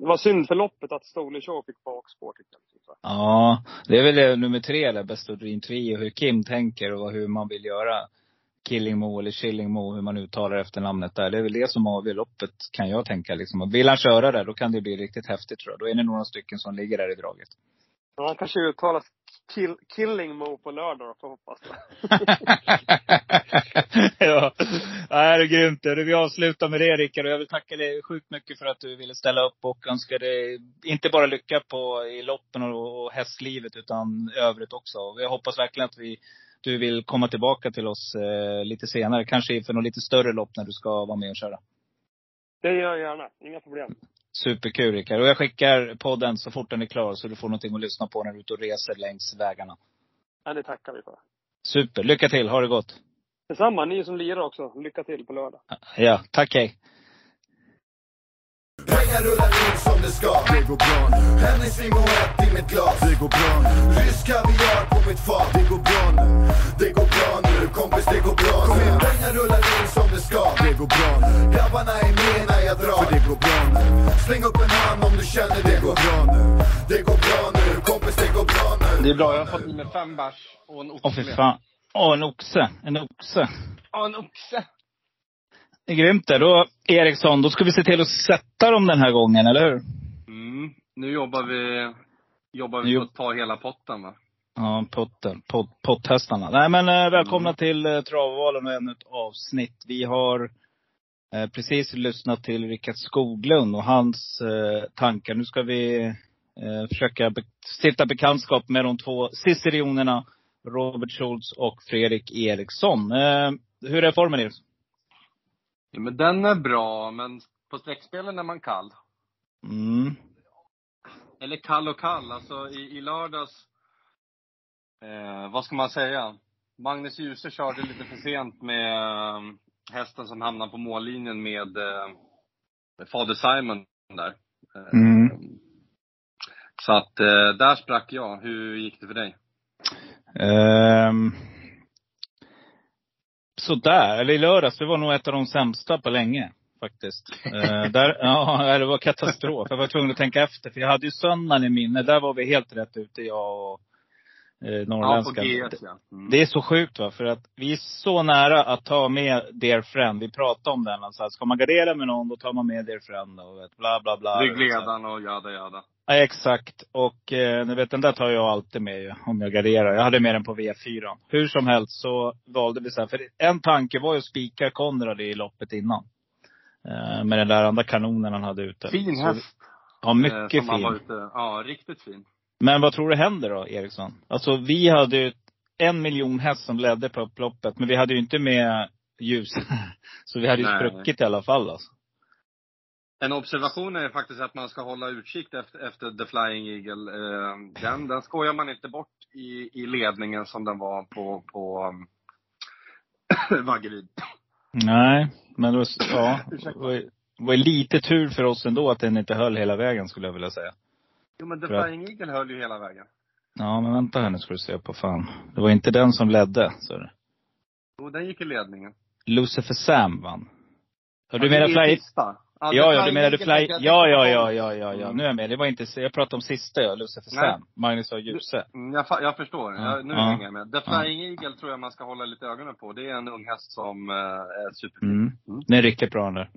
Det var synd för loppet att Stole Show fick bakspår tycker jag. Ja, det är väl nummer tre eller Best of Dream Trio, hur Kim tänker och hur man vill göra. Killingmo eller Killingmo, hur man uttalar efternamnet där. Det är väl det som avgör loppet, kan jag tänka. Liksom. Vill han köra där, då kan det bli riktigt häftigt tror jag. Då är det några stycken som ligger där i draget. Ja, han kanske uttalar kill, Killingmo på lördag då, får hoppas. ja, det är grymt. Vi avslutar med det Rickard. Och jag vill tacka dig sjukt mycket för att du ville ställa upp och önska dig inte bara lycka på i loppen och, och hästlivet utan övrigt också. Och jag hoppas verkligen att vi, du vill komma tillbaka till oss eh, lite senare. Kanske för något lite större lopp när du ska vara med och köra. Det gör jag gärna. Inga problem. Superkul Rickard. Och jag skickar podden så fort den är klar så du får någonting att lyssna på när du är ute och reser längs vägarna. Ja, det tackar vi för. Super. Lycka till. Ha det gott. Detsamma. Ni som lirar också. Lycka till på lördag. Ja, tack hej. Pengar rullar in som det ska. Det går bra. Nu Hennes limonett i mitt glas. Det går bra. Nu Rysk kaviar på mitt fat. Det går bra nu. Det går bra nu kompis det går bra nu. Pengar rullar in som det ska. Det går bra. Nu Grabbarna är med när jag drar. För det går bra nu. Släng upp en hand om du känner det. Går bra nu. Det går bra nu kompis det går bra nu. Det är bra, jag har fått i mig fem bärs och en oxe. Åh fy fan. Åh, en oxe. En oxe. Ja, en oxe. Det är grymt det. Då, Eriksson, då ska vi se till att sätta dem den här gången, eller hur? Mm. Nu jobbar vi, jobbar vi Jo. på att ta hela potten va? Ja, potten. Pot, potthästarna. Nej men eh, välkomna till eh, Travvalen och ännu ett avsnitt. Vi har eh, precis lyssnat till Rickard Skoglund och hans eh, tankar. Nu ska vi eh, försöka be- stifta bekantskap med de två cicerionerna Robert Schultz och Fredrik Eriksson. Eh, hur är formen Eriksson? Ja, men den är bra, men på sträckspelen är man kall. Mm. Eller kall och kall. Alltså i, i lördags, eh, vad ska man säga? Magnus Djuse körde lite för sent med eh, hästen som hamnade på mållinjen med eh, Fader Simon där. Eh, Mm. Så att där sprack jag. Hur gick det för dig? Ehm, sådär, eller i lördags. Det var nog ett av de sämsta på länge. Faktiskt. Eh, där, ja, det var katastrof. Jag var tvungen att tänka efter. För jag hade ju söndagen i minne. Där var vi helt rätt ute, jag och eh, Ja, norrländska. GS ja. Mm. Det är så sjukt va, för att vi är så nära att ta med Dear Friend. Vi pratade om den. Alltså, ska man gardera med någon, då tar man med Dear Friend och vet, bla bla bla. Ryggledaren och jada jada. Ja, exakt. Och eh, ni vet, den där tar jag alltid med ju, om jag garderar. Jag hade med den på V4. Hur som helst så valde vi så här, för en tanke var ju att spika Konrad i loppet innan. Eh, med den där andra kanonen han hade ute. Fin häst. Ja, mycket eh, som han var fin. ute. Ja, riktigt fin. Men vad tror du händer då, Eriksson? Alltså vi hade ju en miljon häst som ledde på upploppet, men vi hade ju inte med ljus. så vi hade ju Nej. spruckit i alla fall alltså. En observation är faktiskt att man ska hålla utkik efter, efter The Flying Eagle. Eh, den, den skojar man inte bort i, i ledningen som den var på, på um, Vaggeryd. Nej, men det var, ja, det var, var lite tur för oss ändå att den inte höll hela vägen skulle jag vilja säga. Jo men The. Flying Eagle höll ju hela vägen. Ja, men vänta här nu ska du se på fan. Det var inte den som ledde, så det. Jo, den gick i ledningen. Lucifer Sam vann. Och du Ja, menar det är Fly... sista. Ja, The ja, du Flying menar du Fly... Ja, ja, ja, ja, ja, ja. Mm. Nu är jag med. Det var inte, jag pratade om sista ja, Lucifer Nej. Sam. Magnus och Djuse. Mm, jag, jag förstår. Ja. Jag, nu Ja. hänger jag med. The Flying Eagle tror jag man ska hålla lite ögonen på. Det är en ung häst som eh, är superfin. Mm. Mm. Den är riktigt bra den där.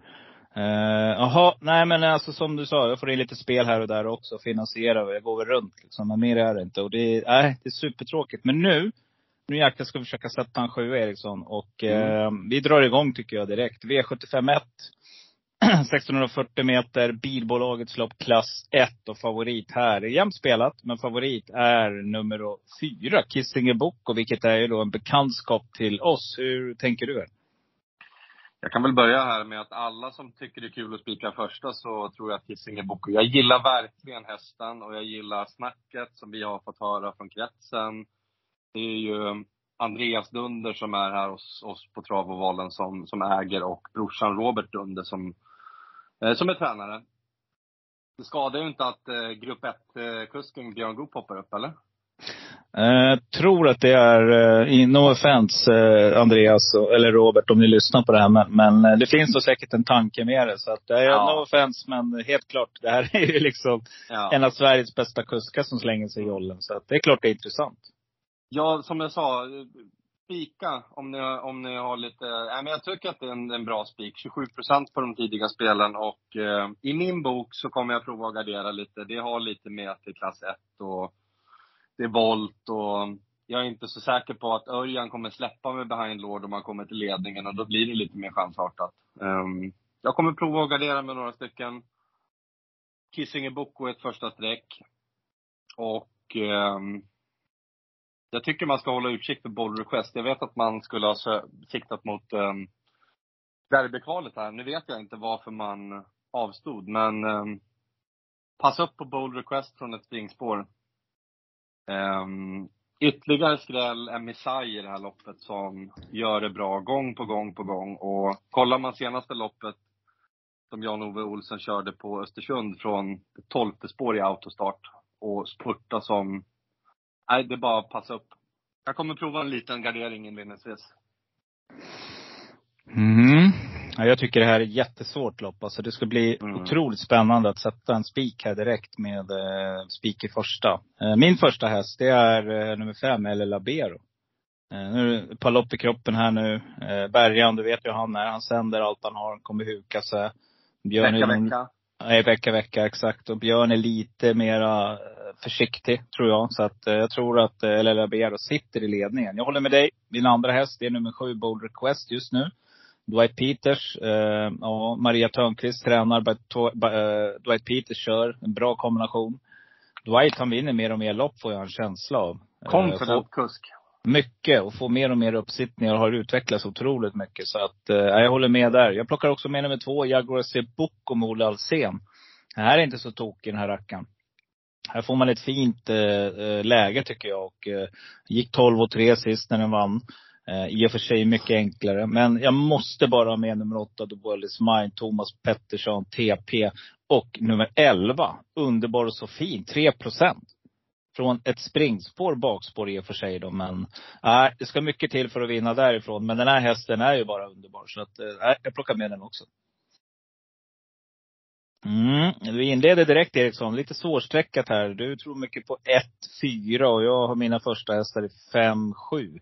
Eh, Jaha, nej men alltså som du sa, jag får in lite spel här och där också. Finansiera och jag går väl runt liksom. Men mer är det inte. Och det är, nej, det är supertråkigt. Men nu, nu jäklar ska vi försöka sätta en sjua Eriksson. Och eh, vi drar igång tycker jag direkt. V751. 1640 meter, bilbolagets lopp klass 1 och favorit här. Jämnt spelat, men favorit är nummer fyra, Kissinger Boko, vilket är ju då en bekantskap till oss. Hur tänker du? Här? Jag kan väl börja här med att alla som tycker det är kul att spika första så tror jag att Kissinger Boko. Jag gillar verkligen hästen och jag gillar snacket som vi har fått höra från kretsen. Det är ju Andreas Dunder som är här hos oss på Travovalen som, som äger och brorsan Robert Dunder som, eh, som är tränare. Det skadar ju inte att eh, grupp 1-kusken eh, Björn Goop hoppar upp, eller? Jag eh, tror att det är, uh, no offense uh, Andreas eller Robert om ni lyssnar på det här, men, men det finns då säkert en tanke med det. Så att, det är ja. no offense, men helt klart, det här är ju liksom ja. en av Sveriges bästa kuskar som slänger sig i jollen. Så att det är klart det är intressant. Ja, som jag sa, spika om ni, om ni har lite... Nej, men jag tycker att det är en, en bra spik. 27 procent på de tidiga spelen och eh, i min bok så kommer jag prova att gardera lite. Det har lite med till klass 1 och det är volt och jag är inte så säker på att Örjan kommer släppa med behind Lord om han kommer till ledningen och då blir det lite mer chansartat. Um, jag kommer prova att gardera med några stycken. Kissinger Boko är ett första streck. Och um, jag tycker man ska hålla utkik för boll Request. Jag vet att man skulle ha siktat mot um, derbykvalet här. Nu vet jag inte varför man avstod, men um, passa upp på Bold Request från ett springspår. Um, ytterligare skräll är Messiah i det här loppet som gör det bra gång på gång på gång. Och kollar man senaste loppet som Jan-Ove Olsen körde på Östersund från tolfte spår i autostart och spurta som Nej, det är bara att passa upp. Jag kommer prova en liten gardering inledningsvis. Mm. Ja, jag tycker det här är ett jättesvårt lopp. Alltså det ska bli mm. otroligt spännande att sätta en spik här direkt med eh, spik i första. Eh, min första häst, det är eh, nummer fem, El Labero. Eh, nu är det ett par lopp i kroppen här nu. Eh, Bergan, du vet ju han är. Han sänder allt han har, kommer huka sig. Björn vecka, vecka. Nej, vecka, vecka, exakt. Och Björn är lite mera försiktig, tror jag. Så att eh, jag tror att eh, LL Bero sitter i ledningen. Jag håller med dig. Min andra häst, det är nummer sju, Bold Request just nu. Dwight Peters, eh, ja, Maria Törnqvist tränar, eh, Dwight Peters kör. En bra kombination. Dwight han vinner mer och mer lopp får jag en känsla av. Confident kusk. Mycket och får mer och mer uppsittningar och har utvecklats otroligt mycket. Så att, eh, jag håller med där. Jag plockar också med nummer två, Jaguar. Book och Ola Alsen. Det här är inte så tokig den här rackaren. Här får man ett fint eh, eh läge tycker jag. Och, eh, gick 12 och 3 sist när den vann. Eh, I och för sig mycket enklare. Men jag måste bara ha med nummer 8, The World Is Mine, Thomas Pettersson, TP. Och nummer 11, Underbar och så fin, 3 procent. Från ett springspår, bakspår i och för sig då. Men nej, det ska mycket till för att vinna därifrån. Men den här hästen är ju bara underbar. Så att, eh, jag plockar med den också. Mm. Vi inleder direkt Eriksson. Lite svårstreckat här. Du tror mycket på 1-4 och jag har mina första hästar i 5-7.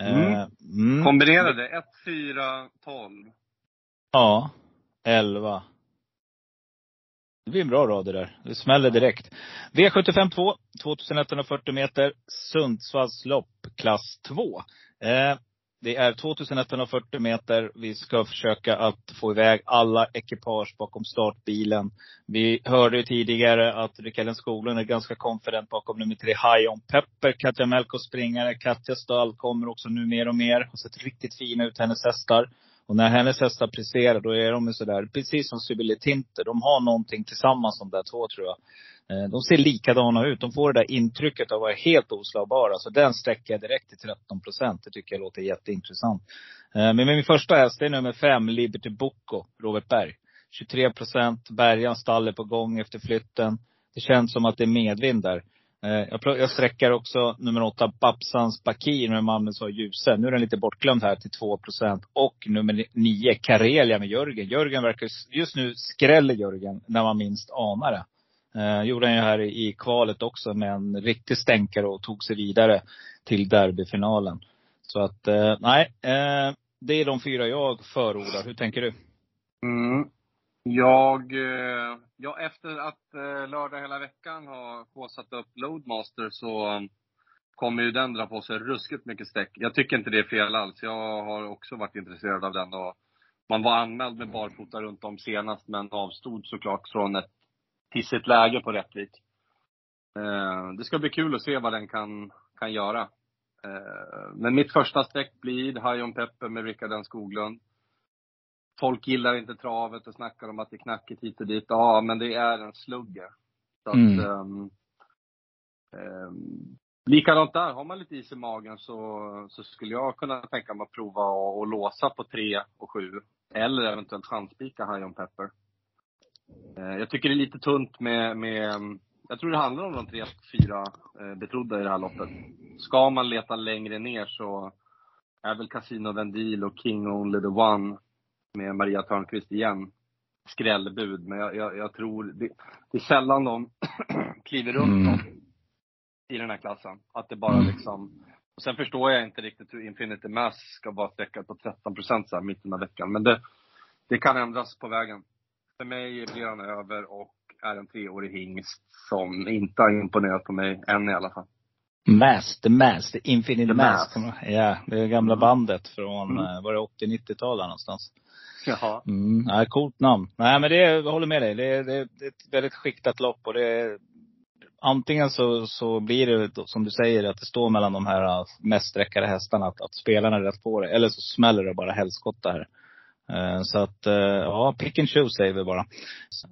Mm. Eh, mm. Kombinerade. 1, 4, 12. Ja. 11. Det blir en bra rad det där. Det smäller direkt. V75 2, 2140 meter, Sundsvalls lopp, klass 2. Eh, det är 2140 meter. Vi ska försöka att få iväg alla ekipage bakom startbilen. Vi hörde ju tidigare att Rikellen Skoglund är ganska konfident bakom nummer tre, High On Pepper. Katja Melko springare. Katja stall kommer också nu mer och mer. Har sett riktigt fina ut, hennes hästar. Och när hennes hästar presterar, då är de sådär, precis som Sibylle Tinter. De har någonting tillsammans de där två tror jag. Eh, de ser likadana ut. De får det där intrycket av att vara helt oslagbara. Så den sträcker jag direkt till 13 procent. Det tycker jag låter jätteintressant. Eh, men min första häst, det är nummer fem, Liberty Bocco, Robert Berg. 23 procent. Bergan stall är på gång efter flytten. Det känns som att det är medvind där. Eh, jag, sträcker också nummer åtta, Babsans Bakir med Mammens och Ljuse. Nu är den lite bortglömd här till 2 procent. Och nummer nio, Karelia med Jörgen. Jörgen verkar, just nu skräller Jörgen när man minst anar det. Eh, gjorde han ju här i kvalet också med en riktig stänkare och tog sig vidare till derbyfinalen. Så att, eh, nej. Eh, det är de fyra jag förordar. Hur tänker du? Mm. Jag, eh, ja efter att eh, lördag hela veckan har påsatt upp Loadmaster så kommer ju den dra på sig ruskigt mycket streck. Jag tycker inte det är fel alls. Jag har också varit intresserad av den och Man var anmäld med barfota runt om senast, men avstod såklart från ett pissigt läge på Rättvik. Eh, det ska bli kul att se vad den kan, kan göra. Eh, men mitt första streck blir High on Pepper med Rickard N Skoglund. Folk gillar inte travet och snackar om att det är knackigt hit och dit. Ja, men det är en slugger. Så att, Mm. ehm, ehm, likadant där, har man lite is i magen så, så skulle jag kunna tänka mig att prova att, låsa på 3 och 7. Eller eventuellt chanspika High on Pepper. Eh, jag tycker det är lite tunt med, med jag tror det handlar om de tre, fyra eh, betrodda i det här loppet. Ska man leta längre ner så är väl Casino Vendil och King Only the One med Maria Törnqvist igen skrällbud. Men jag, jag, jag tror, det, det är sällan de kliver runt Mm. i den här klassen. Att det bara Mm. liksom och sen förstår jag inte riktigt hur Infinity Mass ska vara sträckad på 13 procent så här mitten av veckan. Men det, det kan ändras på vägen. För mig blir han över och är en treårig hingst som inte har imponerat på mig än i alla fall. Mass, The Mass, The Infinite The Mass. Mass. Ja, det gamla bandet från, Mm. eh, var det 80-90-tal där någonstans? Jaha. Mm, ja, coolt namn. Nej men det, jag håller med dig. Det, det, det är ett väldigt skiktat lopp och det är, Antingen så, så blir det som du säger att det står mellan de här äh, mest sträckade hästarna att, att spelarna är rätt på det. Eller så smäller det bara helskotta här. Eh, så att, eh, ja, pick and choose säger vi bara.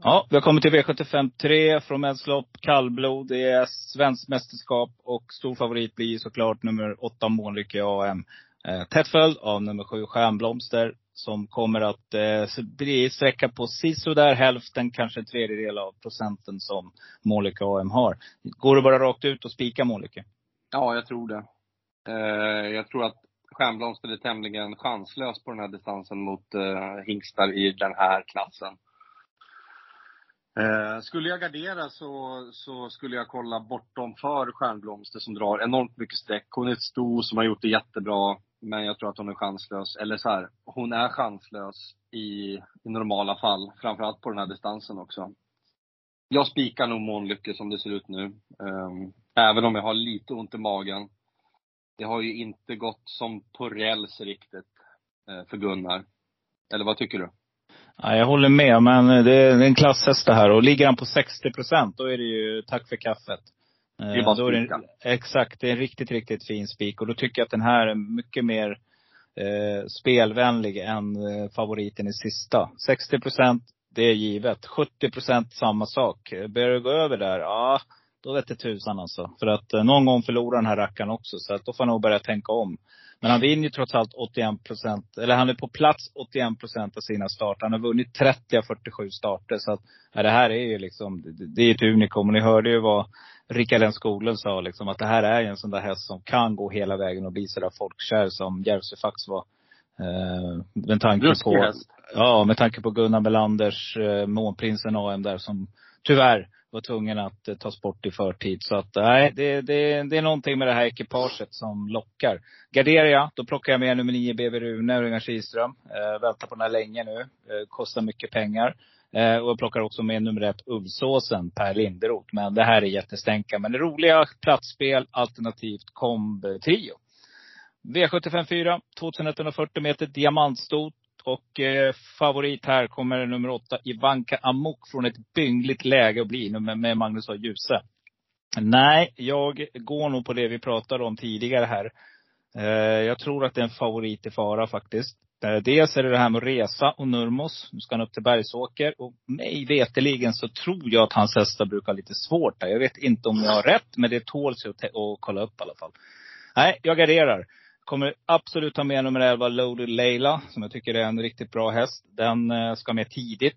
Ja, vi har kommit till V75 3 från Medslopp, kallblod. Det är svenskt mästerskap och stor favorit blir såklart nummer 8 Månlykke AM. Eh, tätt följd av nummer 7 Stjärnblomster som kommer att eh, bli sträcka på sisådär hälften, kanske en tredjedel av procenten som Månlykke AM har. Går det bara rakt ut och spika Månlykke? Ja, jag tror det. Jag tror att Stjärnblomster är tämligen chanslös på den här distansen mot eh, hingstar i den här klassen. Eh, skulle jag gardera så, så skulle jag kolla bortom för Stjärnblomster som drar enormt mycket streck. Hon är ett sto som har gjort det jättebra, men jag tror att hon är chanslös. Eller så här, hon är chanslös i, i normala fall, framförallt på den här distansen också. Jag spikar nog Månlycke som det ser ut nu. Eh, även om jag har lite ont i magen. Det har ju inte gått som på räls riktigt eh, för Gunnar. Eller vad tycker du? Ja, jag håller med, men det är en klasshäst det här. Och ligger han på 60 procent, då är det ju tack för kaffet. Det är bara Eh, då är det, Exakt, det är en riktigt, riktigt fin spik. Och då tycker jag att den här är mycket mer eh, spelvänlig än eh, favoriten i sista. 60 procent, det är givet. 70 procent samma sak. Börjar det gå över där, ja, då vet det tusan alltså. För att eh, någon gång förlorar den här rackaren också. Så att då får han nog börja tänka om. Men han vinner ju trots allt 81 procent, eller han är på plats 81 procent av sina starter. Han har vunnit 30 av 47 starter. Så att, ja, det här är ju liksom, det, det är ett unikum. Och ni hörde ju vad Rickard N Skoglund sa liksom, att det här är en sån där häst som kan gå hela vägen och bli sådär folkkär som Järvsöfax var. Eh, med tanke på, ja, med tanke på Gunnar Melanders eh, Månprinsen AM där som tyvärr var tvungen att eh, tas bort i förtid. Så att nej, det, det, det är någonting med det här ekipaget som lockar. Garderar jag, då plockar jag med nummer 9 BB Rune, Örjan Kihlström. Eh, väntar på den här länge nu. Eh, kostar mycket pengar. Eh, och jag plockar också med nummer ett Ulvsåsen, Per Linderoth. Men det här är jättestänka. Men roliga platsspel, alternativt komb-trio. V75 4, 2140 meter diamantstot. Och eh, favorit här kommer nummer åtta, Ivanka Amok från ett byngligt läge att bli med, med Magnus A. Djuse. Nej, jag går nog på det vi pratade om tidigare här. Eh, jag tror att det är en favorit i fara faktiskt. Eh, dels är det det här med att resa och Nurmos. Nu ska han upp till Bergsåker. Och mig veteligen så tror jag att hans hästar brukar ha lite svårt där. Jag vet inte om jag har rätt, men det tål sig att, att kolla upp i alla fall. Nej, jag garderar. Kommer absolut ta med nummer 11, Loaded Leila, som jag tycker är en riktigt bra häst. Den eh, ska med tidigt.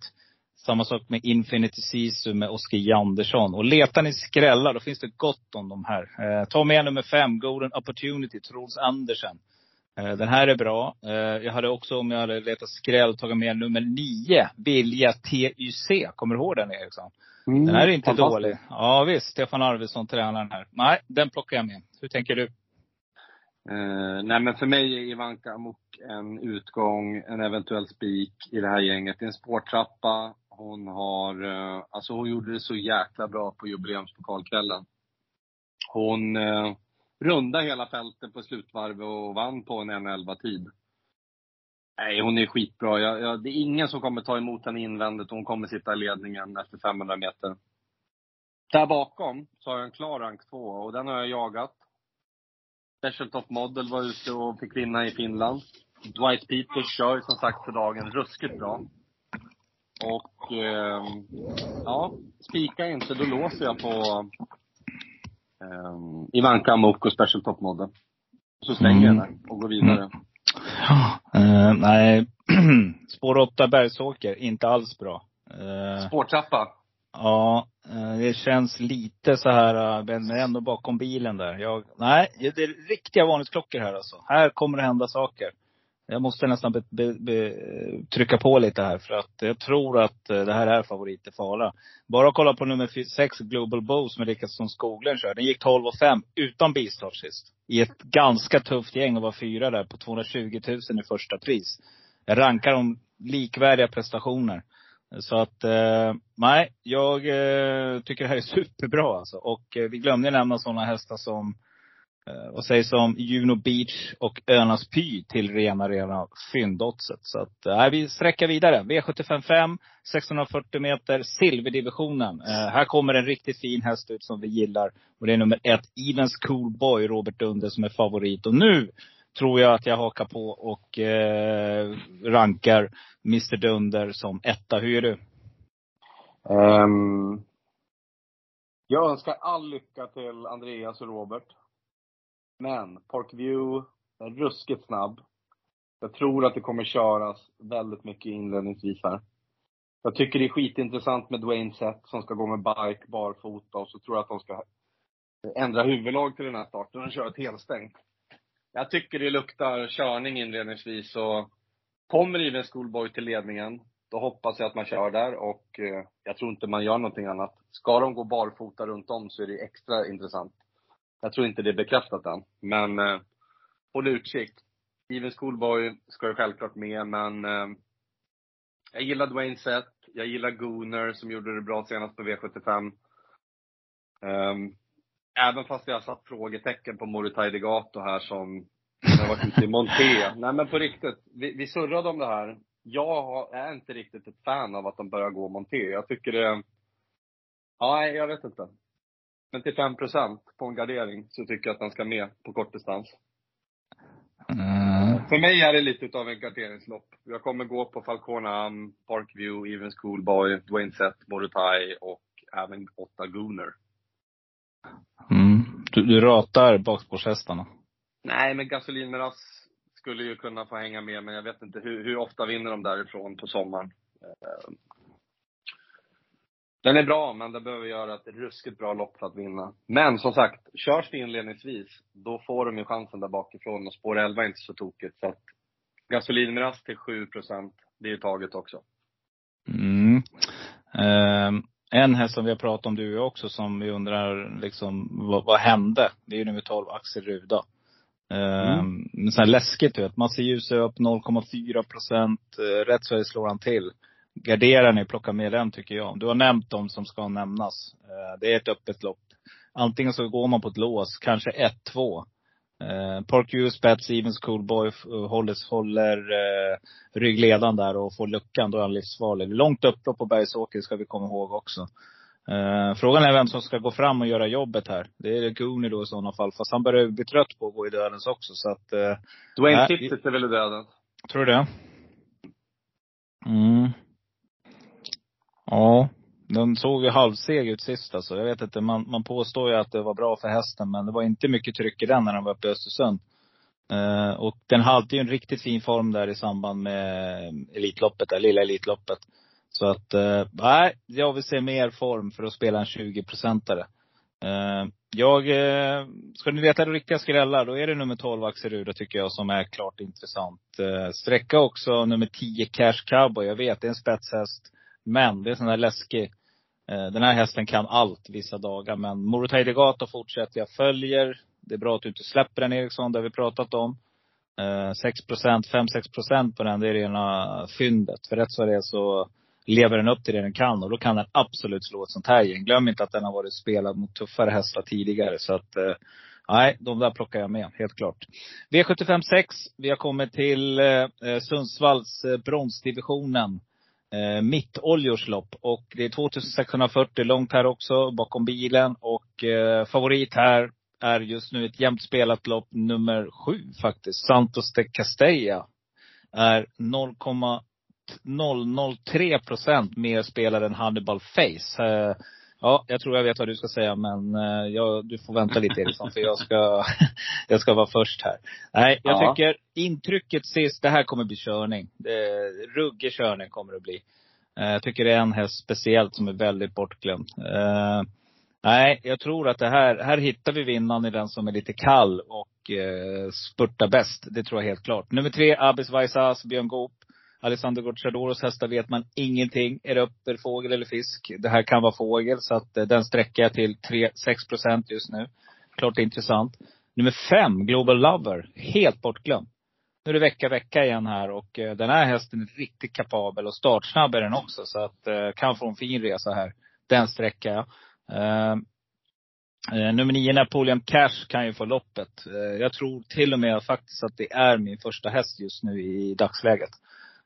Samma sak med Infinity Sisu med Oskar Andersson. Och letar ni skrällar, då finns det gott om de här. Eh, ta med nummer 5, Golden Opportunity, Troels Andersen. Eh, den här är bra. Eh, jag hade också, om jag hade letat skräll, tagit med nummer 9, Vilja TYC. Kommer du ihåg den Eriksson? Mm, Den här är inte dålig. Ja visst, Stefan Arvidsson tränar den här. Nej, den plockar jag med. Hur tänker du? Eh, nej men för mig är Ivanka Amok en utgång, en eventuell spik i det här gänget. Det är en spårtrappa. Hon har, eh, alltså hon gjorde det så jäkla bra på jubileumspokalkvällen. Hon eh, rundade hela fältet på slutvarvet och vann på en 1.11 tid. Nej, hon är skitbra. Jag, jag, det är ingen som kommer ta emot henne invändigt. Hon kommer sitta i ledningen efter 500 meter. Där bakom så har jag en klar rank 2 och den har jag jagat. Special Top Model var ute och fick vinna i Finland. Dwight Peters kör som sagt för dagen ruskigt bra. Och eh, ja, spikar jag inte, då låser jag på eh, Ivanka Amok och Special Top Model. Så stänger jag Mm. den och går vidare. Eh, nej, spår 8 Bergsåker, inte alls bra. Eh, Spårtrappa ja, eh, det känns lite så här, eh, men ändå bakom bilen där. Jag, nej, det är riktiga varningsklockor här alltså. Här kommer det hända saker. Jag måste nästan be, be, be, trycka på lite här för att jag tror att eh, det här är favorit i Fala. Bara att kolla på nummer 6, Global Bow, som Rickardsson Skoglund kör. Den gick 12 och 5 utan bistart sist. I ett ganska tufft gäng och var fyra där på 220 000 i första pris. Jag rankar dem likvärdiga prestationer. Så att, eh, nej, jag eh, tycker det här är superbra alltså. Och eh, vi glömde nämna sådana hästar som Eh, vad sägs om Juno Beach och Önas Py till rena, rena fyndoddset. Så att, eh, vi sträcker vidare. V755, 640 meter, silverdivisionen. Eh, här kommer en riktigt fin häst ut som vi gillar. Och det är nummer ett, Evens Cool Boy, Robert Dunder, som är favorit. Och nu tror jag att jag hakar på och eh, rankar Mr Dunder som etta. Hur gör du? Um, jag önskar all lycka till Andreas och Robert. Men Parkview är ruskigt snabb. Jag tror att det kommer köras väldigt mycket inledningsvis här. Jag tycker det är skitintressant med Dwayne Sett som ska gå med bike barfota och så tror jag att de ska ändra huvudlag till den här starten och köra ett helstängt. Jag tycker det luktar körning inledningsvis och kommer Even Schoolboy till ledningen, då hoppas jag att man kör där och eh, jag tror inte man gör någonting annat. Ska de gå barfota runt om så är det extra intressant. Jag tror inte det är bekräftat än, men eh, håll utkik. Even Schoolboy ska ju självklart med, men eh, jag gillar Dwayne Sett, jag gillar Gooner som gjorde det bra senast på V75 även fast jag har satt frågetecken på Moritai Degato här som har varit ute i Monté. Nej men på riktigt, vi, vi surrade om det här. Jag är inte riktigt ett fan av att de börjar gå Monté. Jag tycker det, ja, jag vet inte. Men till 5 på en gardering så tycker jag att den ska med på kortdistans. Mm. För mig är det lite utav en garderingslopp. Jag kommer gå på Falcona Parkview, Even Schoolboy, Dwayne Sett, Morotai och även åtta Gooner. Mm. Du, du ratar bakspårshästarna. Nej, men Gasolin Miras skulle ju kunna få hänga med, men jag vet inte hur, hur ofta vinner de därifrån på sommaren. Eh, Den är bra, men den behöver göra ett ruskigt bra lopp för att vinna. Men som sagt, körs det inledningsvis, då får de ju chansen där bakifrån och spår 11 är inte så tokigt. Så att Gasolin Miras till 7% det är ju taget också. Mm. Ehm, en häst som vi har pratat om du och jag också som vi undrar liksom vad, vad hände? Det är ju nummer 12, Axel Ruda. Ehm, men så här läskigt du vet. Massa ljus är upp 0,4 procent. Eh, rätt så slår han till. Garderar ni, plocka med den tycker jag. Du har nämnt dem som ska nämnas. Eh, det är ett öppet lopp. Antingen så går man på ett lås, kanske 1-2. Eh, Park Spets, Evens Coolboy f- håller, håller eh, ryggledan där och får luckan, då är han livsfarlig. Långt upplopp på Bergsåker ska vi komma ihåg också. Eh, frågan är vem som ska gå fram och göra jobbet här. Det är Gooney då i sådana fall. Fast han börjar bli trött på att gå i dödens också. Så att, eh, Dwayne Nej. Tipsit är väl i döden? tror du det? Mm. Ja. Den såg ju halvseg ut sist alltså. Jag vet inte, man, man påstår ju att det var bra för hästen. Men det var inte mycket tryck i den när den var uppe i Östersund. Eh, och den hade ju en riktigt fin form där i samband med Elitloppet, det lilla Elitloppet. Så att, eh, nej, jag vill se mer form för att spela en 20-procentare. Eh, jag, eh, ska ni veta det riktiga skrällar, då är det nummer 12 Axel Ruda tycker jag som är klart intressant. Eh, sträcka också nummer 10 Cash Cowboy. Jag vet, det är en spetshäst. Men det är en sån där läskig. Eh, den här hästen kan allt vissa dagar. Men Morotai Degato fortsätter. Jag följer. Det är bra att du inte släpper den Eriksson, det har vi pratat om. Eh, 6 procent, 5-6 procent på den, det är rena fyndet. För rätt så det är så lever den upp till det den kan. Och då kan den absolut slå ett sånt här gäng. Glöm inte att den har varit spelad mot tuffare hästar tidigare. Så att, eh, Nej, de där plockar jag med, helt klart. V75 6. Vi har kommit till Sundsvalls bronsdivisionen. Eh, Mittoljors Och det är 2640 långt här också, bakom bilen. Och eh, favorit här är just nu ett jämnt spelat lopp, nummer sju faktiskt. Santos de Castella. Är 0,003 procent mer spelare än Hannibal Face. Eh, Ja, jag tror jag vet vad du ska säga men eh, jag, du får vänta lite Eriksson för jag ska, jag ska vara först här. Nej, jag Ja. tycker intrycket sist, det här kommer bli körning. Ruggig körning kommer det bli. Eh, jag tycker det är en häst speciellt som är väldigt bortglömd. Eh, nej, jag tror att det här, här hittar vi vinnaren i den som är lite kall och eh, spurtar bäst. Det tror jag helt klart. Nummer tre, Abis Vaisas, Björn Goop. Alessandro Gocciadoros hästar vet man ingenting. Är det upp, fågel eller fisk? Det här kan vara fågel, så att eh, den sträcker jag till 3-6 procent just nu. Klart intressant. Nummer fem, Global Lover. Helt bortglömd. Nu är det vecka, vecka igen här och eh, den här hästen är riktigt kapabel och startsnabb är den också. Så att eh, kan få en fin resa här. Den sträcker jag. Eh, eh, nummer nio, Napoleon Cash kan ju få loppet. Eh, jag tror till och med faktiskt att det är min första häst just nu i dagsläget.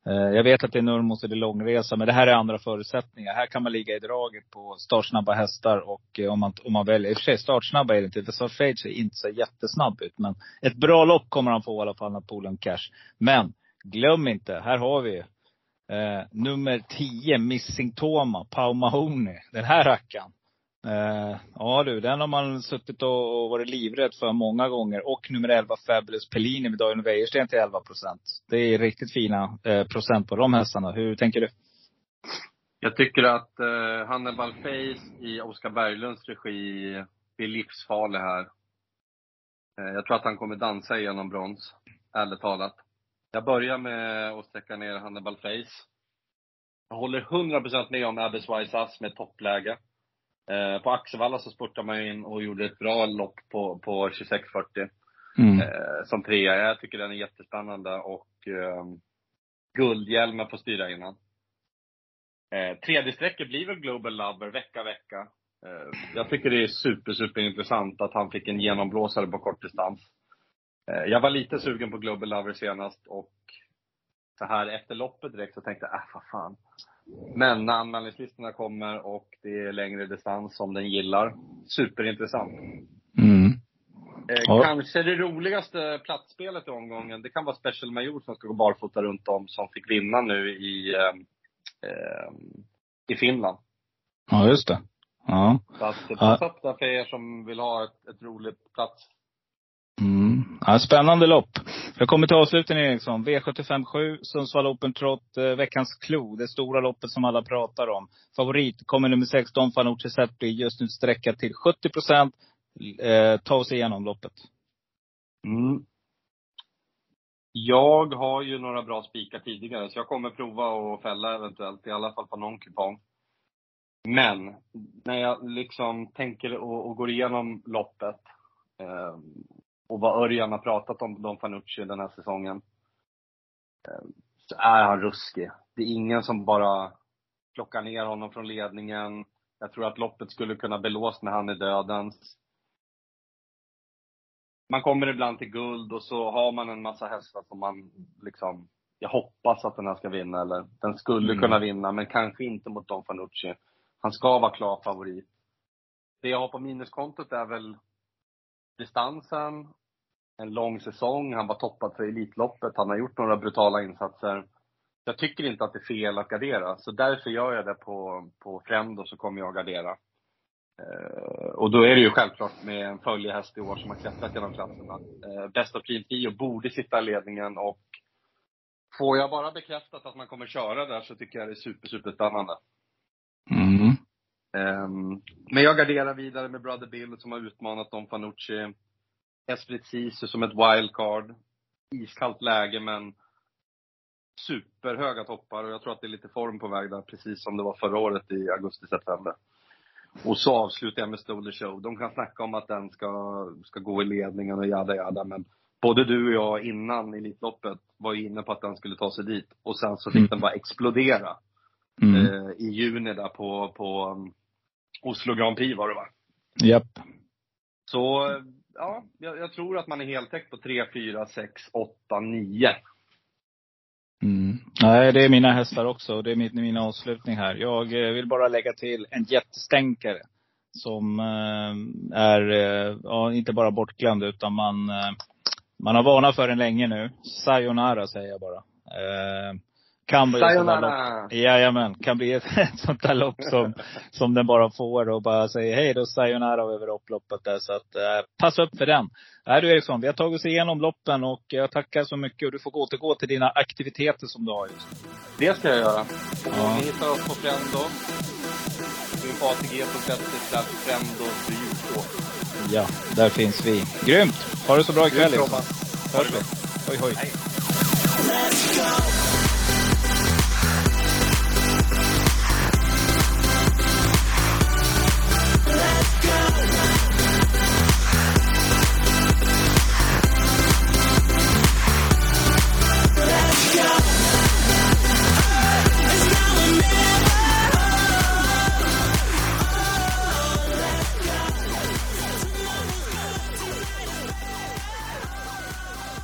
Eh, jag vet att det är Nurmos och det är långresa, men det här är andra förutsättningar. Här kan man ligga i draget på startsnabba hästar och eh, om man, om man väljer, i och för sig startsnabba är det inte, för Sarfage ser inte så jättesnabb ut. Men ett bra lopp kommer han få i alla fall, Napoleon Cash. Men glöm inte, här har vi eh, nummer 10, Missing Toma, Pau Mahoney. Den här rackaren. Eh, ja du, den har man suttit och, och varit livrädd för många gånger. Och nummer 11, Fabulous Pellini med Daniel Wäjersten till 11 procent. Det är riktigt fina eh, procent på de hästarna. Hur tänker du? Jag tycker att eh, Hannibal Face i Oskar Berglunds regi blir livsfarlig här. Eh, jag tror att han kommer dansa igenom brons, ärligt talat. Jag börjar med att sträcka ner Hannibal Face. Jag håller 100% med om Abbas Wise Ass med toppläge. Eh, på Axevalla så spurtade man in och gjorde ett bra lopp på, på 26.40 Mm. eh, som trea. Jag tycker den är jättespännande och eh, guldhjälmen får styra innan. Eh, tredje sträcket blir väl Global Lover vecka, vecka. Eh, jag tycker det är super, super intressant att han fick en genomblåsare på kortdistans. Eh, jag var lite sugen på Global Lover senast och så här efter loppet direkt så tänkte jag, äh vad fan. Men när anmälningslistorna kommer och det är längre distans som den gillar, superintressant. Mm. Eh, Ja. Kanske det roligaste platsspelet i omgången, det kan vara Special Major som ska gå barfota runt om, som fick vinna nu i, eh, i Finland. Ja, just det. Ja. Så att passa upp där för er som vill ha ett, ett roligt plats. Ja, spännande lopp. Jag kommer till avslutningen Eriksson. V75 7, Sundsvall Open Trot, eh, veckans klo. Det stora loppet som alla pratar om. Favorit kommer nummer 16 Fanucci Seppi, just nu sträckad till 70 procent. Eh, ta oss igenom loppet. Mm. Jag har ju några bra spikar tidigare, så jag kommer prova att fälla eventuellt, i alla fall på någon kupong. Men, när jag liksom tänker och, och går igenom loppet, eh, och vad Örjan har pratat om Don Fanucci den här säsongen, eh, så är han ruskig. Det är ingen som bara plockar ner honom från ledningen. Jag tror att loppet skulle kunna belåst när han är dödens man kommer ibland till guld och så har man en massa hästar som man liksom, jag hoppas att den här ska vinna eller den skulle Mm. kunna vinna men kanske inte mot Don Fanucci. Han ska vara klar favorit. Det jag har på minuskontot är väl distansen, en lång säsong, han var toppad för Elitloppet, han har gjort några brutala insatser. Jag tycker inte att det är fel att gardera, så därför gör jag det på, på Frendo, så kommer jag gardera. Eh, och då är det ju självklart med en följehäst i år som har klättrat genom klasserna. Eh, Best of Team 10 borde sitta i ledningen och får jag bara bekräftat att man kommer köra där så tycker jag det är super, super spännande. Mm. Ehm, men jag garderar vidare med Brother Bill som har utmanat Don Fanucci. Esprit Sisu som ett wildcard. Iskallt läge men superhöga toppar och jag tror att det är lite form på väg där, precis som det var förra året i augusti-september. Och så avslutar jag med Stoler Show. De kan snacka om att den ska, ska gå i ledningen och jada jada, men både du och jag innan Elitloppet var ju inne på att den skulle ta sig dit. Och sen så fick Mm. den bara explodera Mm. eh, i juni där på, på Oslo Grand Prix var det va? Japp. Så ja, jag, jag tror att man är heltäckt på 3, 4, 6, 8, 9. Mm. Nej, det är mina hästar också. Det är min, min avslutning här. Jag eh, vill bara lägga till en jättestänkare. Som eh, är, eh, ja, inte bara bortglömd utan man, man har varnat för den länge nu. Sayonara säger jag bara. Kan bli. Sayonara! Jajamän, kan bli ett, ett sånt där lopp som, som den bara får och bara säger hej då sayonara över upploppet där. Så att eh, passa upp för den. Nej du Eriksson, vi har tagit oss igenom loppen och jag tackar så mycket och du får återgå till dina aktiviteter som du har just nu. Det ska jag göra. Ja. Ni hittar oss på Frendo. Gå in på atg.se slash Frendo Byrå. Ja, där finns vi. Grymt! Ha det så bra ikväll Grymt Eriksson. Hörs vi. Hoj hoj. Hej.